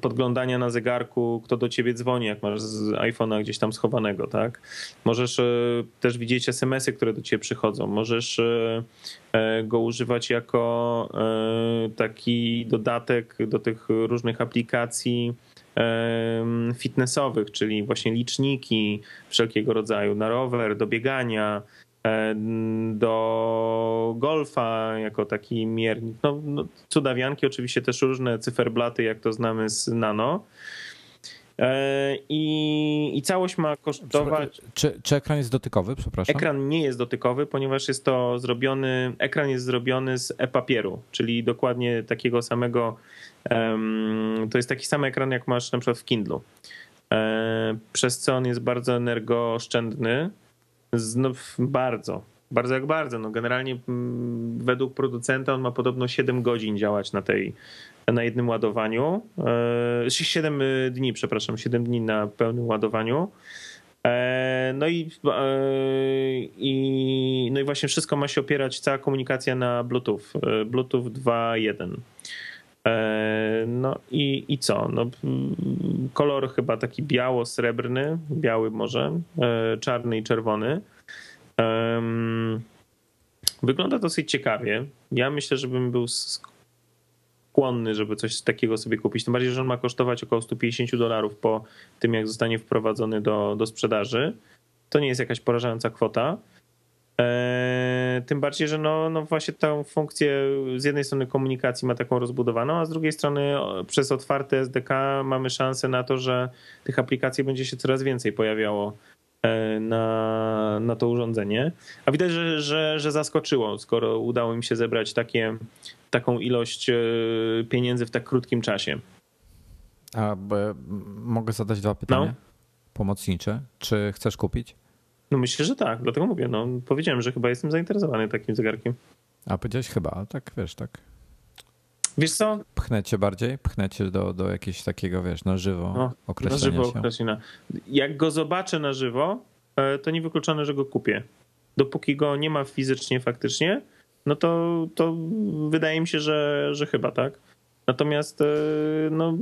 podglądania na zegarku, kto do ciebie dzwoni, jak masz z iPhone'a gdzieś tam schowanego, tak? Możesz e, też widzieć SMS-y, które do ciebie przychodzą. Możesz e, e, go używać jako taki dodatek do tych różnych aplikacji fitnessowych, czyli właśnie liczniki wszelkiego rodzaju na rower, do biegania, do golfa jako taki miernik. No, no, cudawianki, oczywiście też różne cyferblaty, jak to znamy z Nano. E, I, I całość ma kosztować. Czy, czy ekran jest dotykowy, przepraszam? Ekran nie jest dotykowy, ponieważ jest to zrobiony, ekran jest zrobiony z e-papieru, czyli dokładnie takiego samego, to jest taki sam ekran, jak masz na przykład w Kindlu. E, przez co on jest bardzo energooszczędny, no, bardzo, bardzo jak bardzo. No generalnie mm, według producenta on ma podobno 7 godzin działać na tej na jednym ładowaniu. E, 7 dni, przepraszam, 7 dni na pełnym ładowaniu. E, no i, e, i, no i właśnie wszystko ma się opierać, cała komunikacja na Bluetooth, e, Bluetooth 2.1. No i, i co? No, kolor chyba taki biało-srebrny, biały może, czarny i czerwony. Wygląda dosyć ciekawie. Ja myślę, żebym był skłonny, żeby coś takiego sobie kupić. Tym bardziej, że on ma kosztować około 150 dolarów po tym, jak zostanie wprowadzony do, do sprzedaży. To nie jest jakaś porażająca kwota. Eee, tym bardziej, że no, no właśnie tę funkcję z jednej strony komunikacji ma taką rozbudowaną, a z drugiej strony przez otwarte SDK mamy szansę na to, że tych aplikacji będzie się coraz więcej pojawiało e, na, na to urządzenie. A widać, że, że, że zaskoczyło, skoro udało mi się zebrać takie, taką ilość e, pieniędzy w tak krótkim czasie. A mogę zadać dwa pytania? No. Pomocnicze. Czy chcesz kupić? No myślę, że tak, dlatego mówię. No, powiedziałem, że chyba jestem zainteresowany takim zegarkiem. A powiedziałeś chyba, tak wiesz, tak. Wiesz co? Pchnę cię bardziej? Pchnę cię do, do jakiegoś takiego, wiesz, na żywo no, określenia na żywo określenia. Jak go zobaczę na żywo, e, to niewykluczone, że go kupię. Dopóki go nie ma fizycznie faktycznie, no to, to wydaje mi się, że, że chyba tak. Natomiast e, no,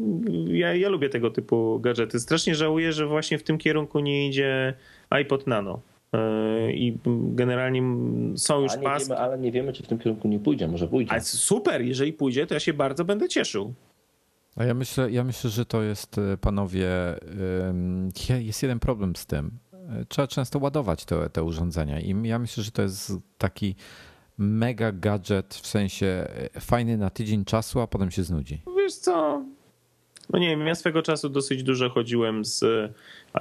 ja, ja lubię tego typu gadżety. Strasznie żałuję, że właśnie w tym kierunku nie idzie iPod Nano. E, I generalnie są już paski. Wiemy, ale nie wiemy, czy w tym kierunku nie pójdzie. Może pójdzie. Ale super, jeżeli pójdzie, to ja się bardzo będę cieszył. A ja myślę, ja myślę, że to jest, e, panowie, jest jeden problem z tym. Trzeba często ładować te, te urządzenia i ja myślę, że to jest taki mega gadżet, w sensie e, fajny na tydzień czasu, a potem się znudzi. Wiesz co, no nie wiem, ja swego czasu dosyć dużo chodziłem z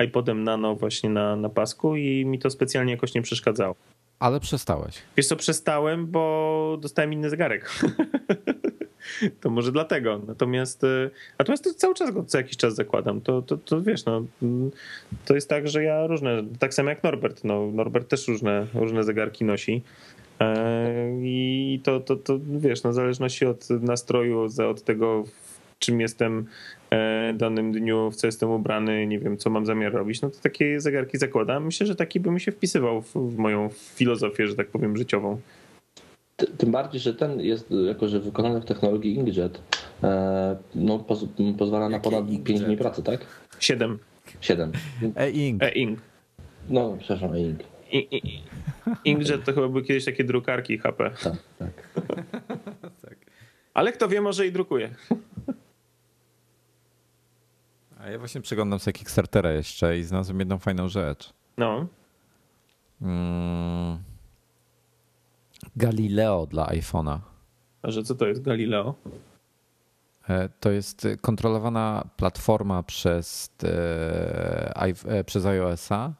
iPodem Nano właśnie na, na pasku i mi to specjalnie jakoś nie przeszkadzało. Ale przestałeś. Wiesz co, przestałem, bo dostałem inny zegarek. to może dlatego. Natomiast, e, natomiast to cały czas go co jakiś czas zakładam. To, to, to wiesz, no, to jest tak, że ja różne, tak samo jak Norbert. No, Norbert też różne, różne zegarki nosi. E, I to, to, to wiesz, no, w zależności od nastroju, od tego, czym jestem e, danym dniu, w co jestem ubrany, nie wiem, co mam zamiar robić, no to takie zegarki zakładam. Myślę, że taki by mi się wpisywał w, w moją filozofię, że tak powiem, życiową. Tym bardziej, że ten jest jako, że wykonany w technologii inkjet, e, no, poz, pozwala na ponad 5 dni pracy, tak? 7. 7. E-ink. E-ink. No, przepraszam, e-ink. Inkjet to chyba były kiedyś takie drukarki HP. Tak, tak. tak. Ale kto wie, może i drukuje. A ja właśnie przeglądam sobie Kickstartera jeszcze i znalazłem jedną fajną rzecz. No. Mm. Galileo dla iPhone'a. A że co to jest Galileo? E, to jest kontrolowana platforma przez, e, e, przez iOS-a,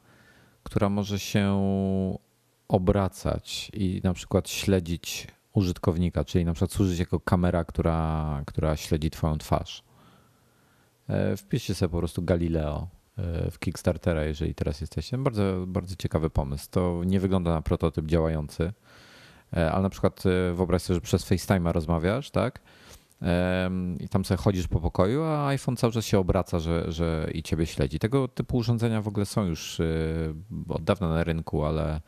która może się obracać i na przykład śledzić użytkownika, czyli na przykład służyć jako kamera, która, która śledzi Twoją twarz. E, wpiszcie sobie po prostu Galileo e, w Kickstartera, jeżeli teraz jesteście. Bardzo, bardzo ciekawy pomysł. To nie wygląda na prototyp działający, e, ale na przykład wyobraź sobie, że przez FaceTime'a rozmawiasz, tak? I tam sobie chodzisz po pokoju, a iPhone cały czas się obraca, że, że i ciebie śledzi. Tego typu urządzenia w ogóle są już od dawna na rynku, ale,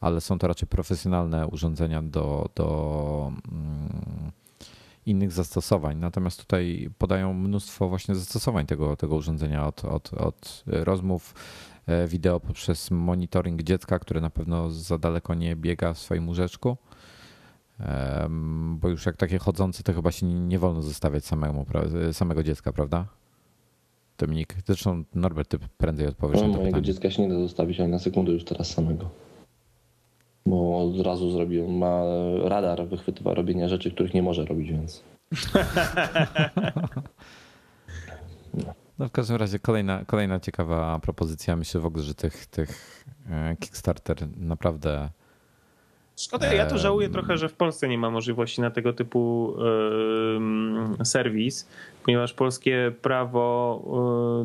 ale są to raczej profesjonalne urządzenia do, do mm, innych zastosowań. Natomiast tutaj podają mnóstwo właśnie zastosowań tego, tego urządzenia od, od, od rozmów e, wideo poprzez monitoring dziecka, które na pewno za daleko nie biega w swoim łóżeczku. Bo już jak takie chodzące, to chyba się nie wolno zostawiać samemu, samego dziecka, prawda? Dominik, zresztą Norbert, ty prędzej odpowiesz no, na to Mojego pytanie. dziecka się nie da zostawić ani na sekundę już teraz samego bo od razu zrobił, ma radar, wychwytywa robienia rzeczy, których nie może robić, więc. No w każdym razie kolejna, kolejna ciekawa propozycja. Myślę w ogóle, że tych, tych e, Kickstarter naprawdę. Szkoda, ja tu żałuję trochę, że w Polsce nie ma możliwości na tego typu yy, serwis, ponieważ polskie prawo yy,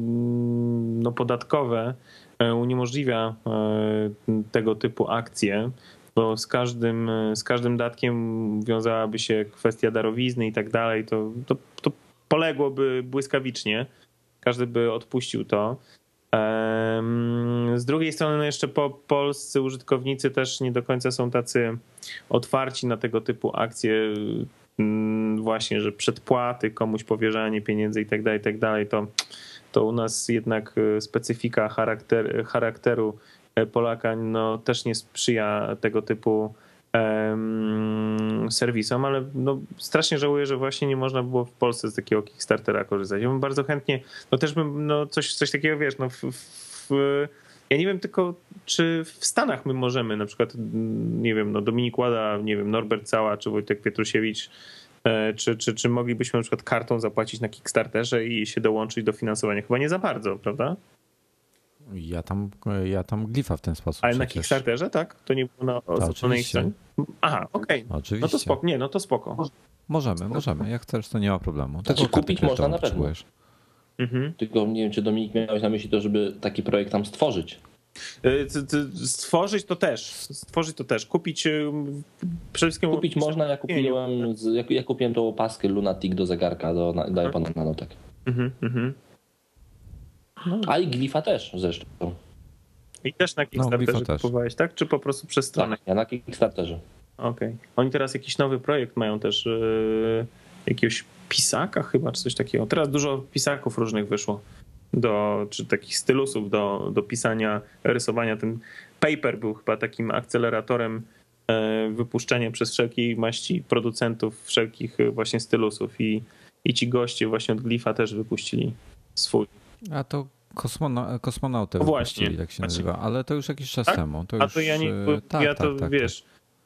no, podatkowe E, uniemożliwia e, tego typu akcje. bo z każdym, z każdym datkiem wiązałaby się kwestia darowizny i tak dalej, to, to, to poległoby błyskawicznie. Każdy by odpuścił to. Z drugiej strony, no jeszcze po, polscy użytkownicy też nie do końca są tacy otwarci na tego typu akcje, mm, właśnie, że przedpłaty, komuś powierzanie pieniędzy i tak dalej, i tak to, to u nas jednak e, specyfika charakter, charakteru e, Polaka no, też nie sprzyja tego typu serwisom, ale no, strasznie żałuję, że właśnie nie można było w Polsce z takiego Kickstartera korzystać. Ja bym bardzo chętnie, no też bym no, coś, coś takiego, wiesz, no w, w, ja nie wiem tylko, czy w Stanach my możemy, na przykład, nie wiem, no Dominik Łada, nie wiem, Norbert Cała, czy Wojtek Pietrusiewicz, e, czy, czy, czy moglibyśmy na przykład kartą zapłacić na Kickstarterze i się dołączyć do finansowania? Chyba nie za bardzo, prawda? Ja tam, ja tam glifa w ten sposób. Ale przecież. na Kickstarterze, tak? To nie było na osobnej stronie? Aha, okej. Okay. Oczywiście. No to spoko. Nie, no to spoko. Możemy, możemy. Jak chcesz, to nie ma problemu. Znaczy, kupić można na pewno. Mhm. Tylko nie wiem, czy Dominik miałeś na myśli to, żeby taki projekt tam stworzyć. Y, stworzyć to też. Stworzyć to też. Kupić y, przede wszystkim. Kupić można. Ja kupiłem, ja, kupiłem tą opaskę Lunatic do zegarka do, do iPhone'a Nanotek. Mhm, mhm. No. A i Glifa też zresztą. I też na no, Kickstarterze no, kupowałeś, tak? Czy po prostu przez stronę? Tak, ja na Kickstarterze. Okej. Okay. Oni teraz jakiś nowy projekt mają też, yy, jakiegoś pisaka chyba, czy coś takiego. Teraz dużo pisaków różnych wyszło, do, czy takich stylusów do, do pisania, rysowania. Ten paper był chyba takim akceleratorem yy, wypuszczenia przez wszelkiej maści producentów wszelkich właśnie stylusów i, i ci goście właśnie od Glifa też wypuścili swój. A to kosmona, kosmonauty Właśnie. tak się nazywa, ale to już jakiś czas tak? temu. To A już, to ja nie, e, tak, ja to tak, tak, wiesz,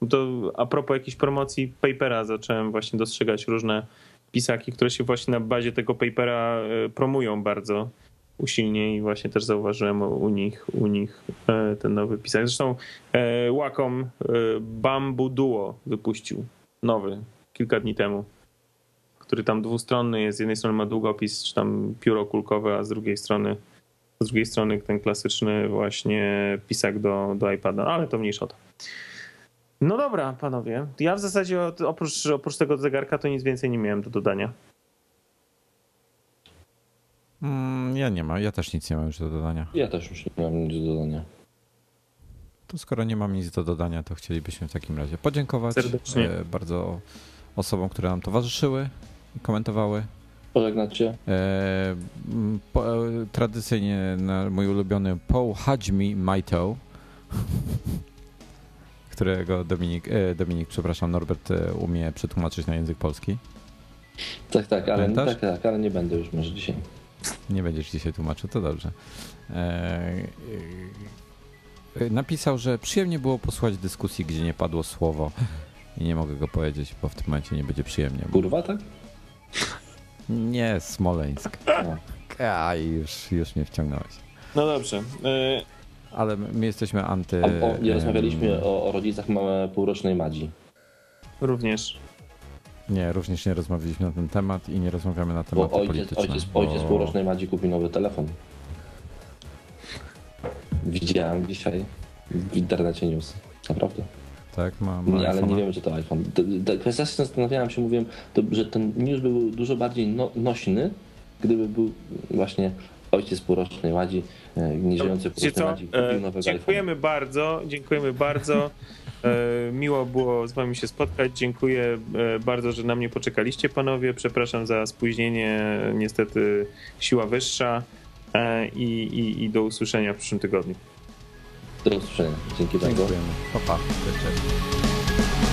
to a propos jakiejś promocji Papera zacząłem właśnie dostrzegać różne pisaki, które się właśnie na bazie tego Papera e, promują bardzo usilnie i właśnie też zauważyłem u nich, u nich e, ten nowy pisak. Zresztą Wacom Bamboo Duo wypuścił nowy kilka dni temu który tam dwustronny jest. Z jednej strony ma długopis, czy tam pióro kulkowe, a z drugiej strony z drugiej strony ten klasyczny właśnie pisak do, do iPada, ale to mniejsza o to. No dobra, panowie. Ja w zasadzie oprócz, oprócz tego zegarka to nic więcej nie miałem do dodania. Mm, ja nie mam, ja też nic nie mam już do dodania. Ja też już nie mam nic do dodania. To skoro nie mam nic do dodania, to chcielibyśmy w takim razie podziękować Serdecznie. E, bardzo osobom, które nam towarzyszyły komentowały. Pożegnać się. E, po, tradycyjnie na mój ulubiony Paul Hajmi Maito, którego Dominik, e, Dominik, przepraszam, Norbert e, umie przetłumaczyć na język polski. Tak, tak, ale, tak, tak, ale nie będę już może dzisiaj. Nie będziesz dzisiaj tłumaczył, to dobrze. E, e, napisał, że przyjemnie było posłuchać dyskusji, gdzie nie padło słowo i nie mogę go powiedzieć, bo w tym momencie nie będzie przyjemnie. Kurwa, tak? Nie, Smoleńsk. A, już, już mnie wciągnąłeś. No dobrze. Y Ale my jesteśmy anty... O, o, nie rozmawialiśmy o, o rodzicach mamy półrocznej Madzi. Również. Nie, również nie rozmawialiśmy na ten temat i nie rozmawiamy na temat ojciec, polityczne. Ojciec, bo... ojciec półrocznej Madzi kupił nowy telefon. Widziałem dzisiaj w internecie news. Naprawdę. Tak, ma, ma nie, ale nie wiemy, czy to iPhone. Kwestia się zastanawiałem się, mówiłem, to, że ten news był dużo bardziej no, nośny, gdyby był właśnie ojciec półrocznej Ładzi, e, nieżyjący półrocznej Ładzi, e, nowego Dziękujemy iPhone. bardzo, dziękujemy bardzo. E, miło było z wami się spotkać. Dziękuję bardzo, że na mnie poczekaliście, panowie. Przepraszam za spóźnienie. Niestety siła wyższa. I, i, i do usłyszenia w przyszłym tygodniu. Do usłyszenia. Dzięki bardzo. Dziękujemy. Pa, pa. Cześć, cześć.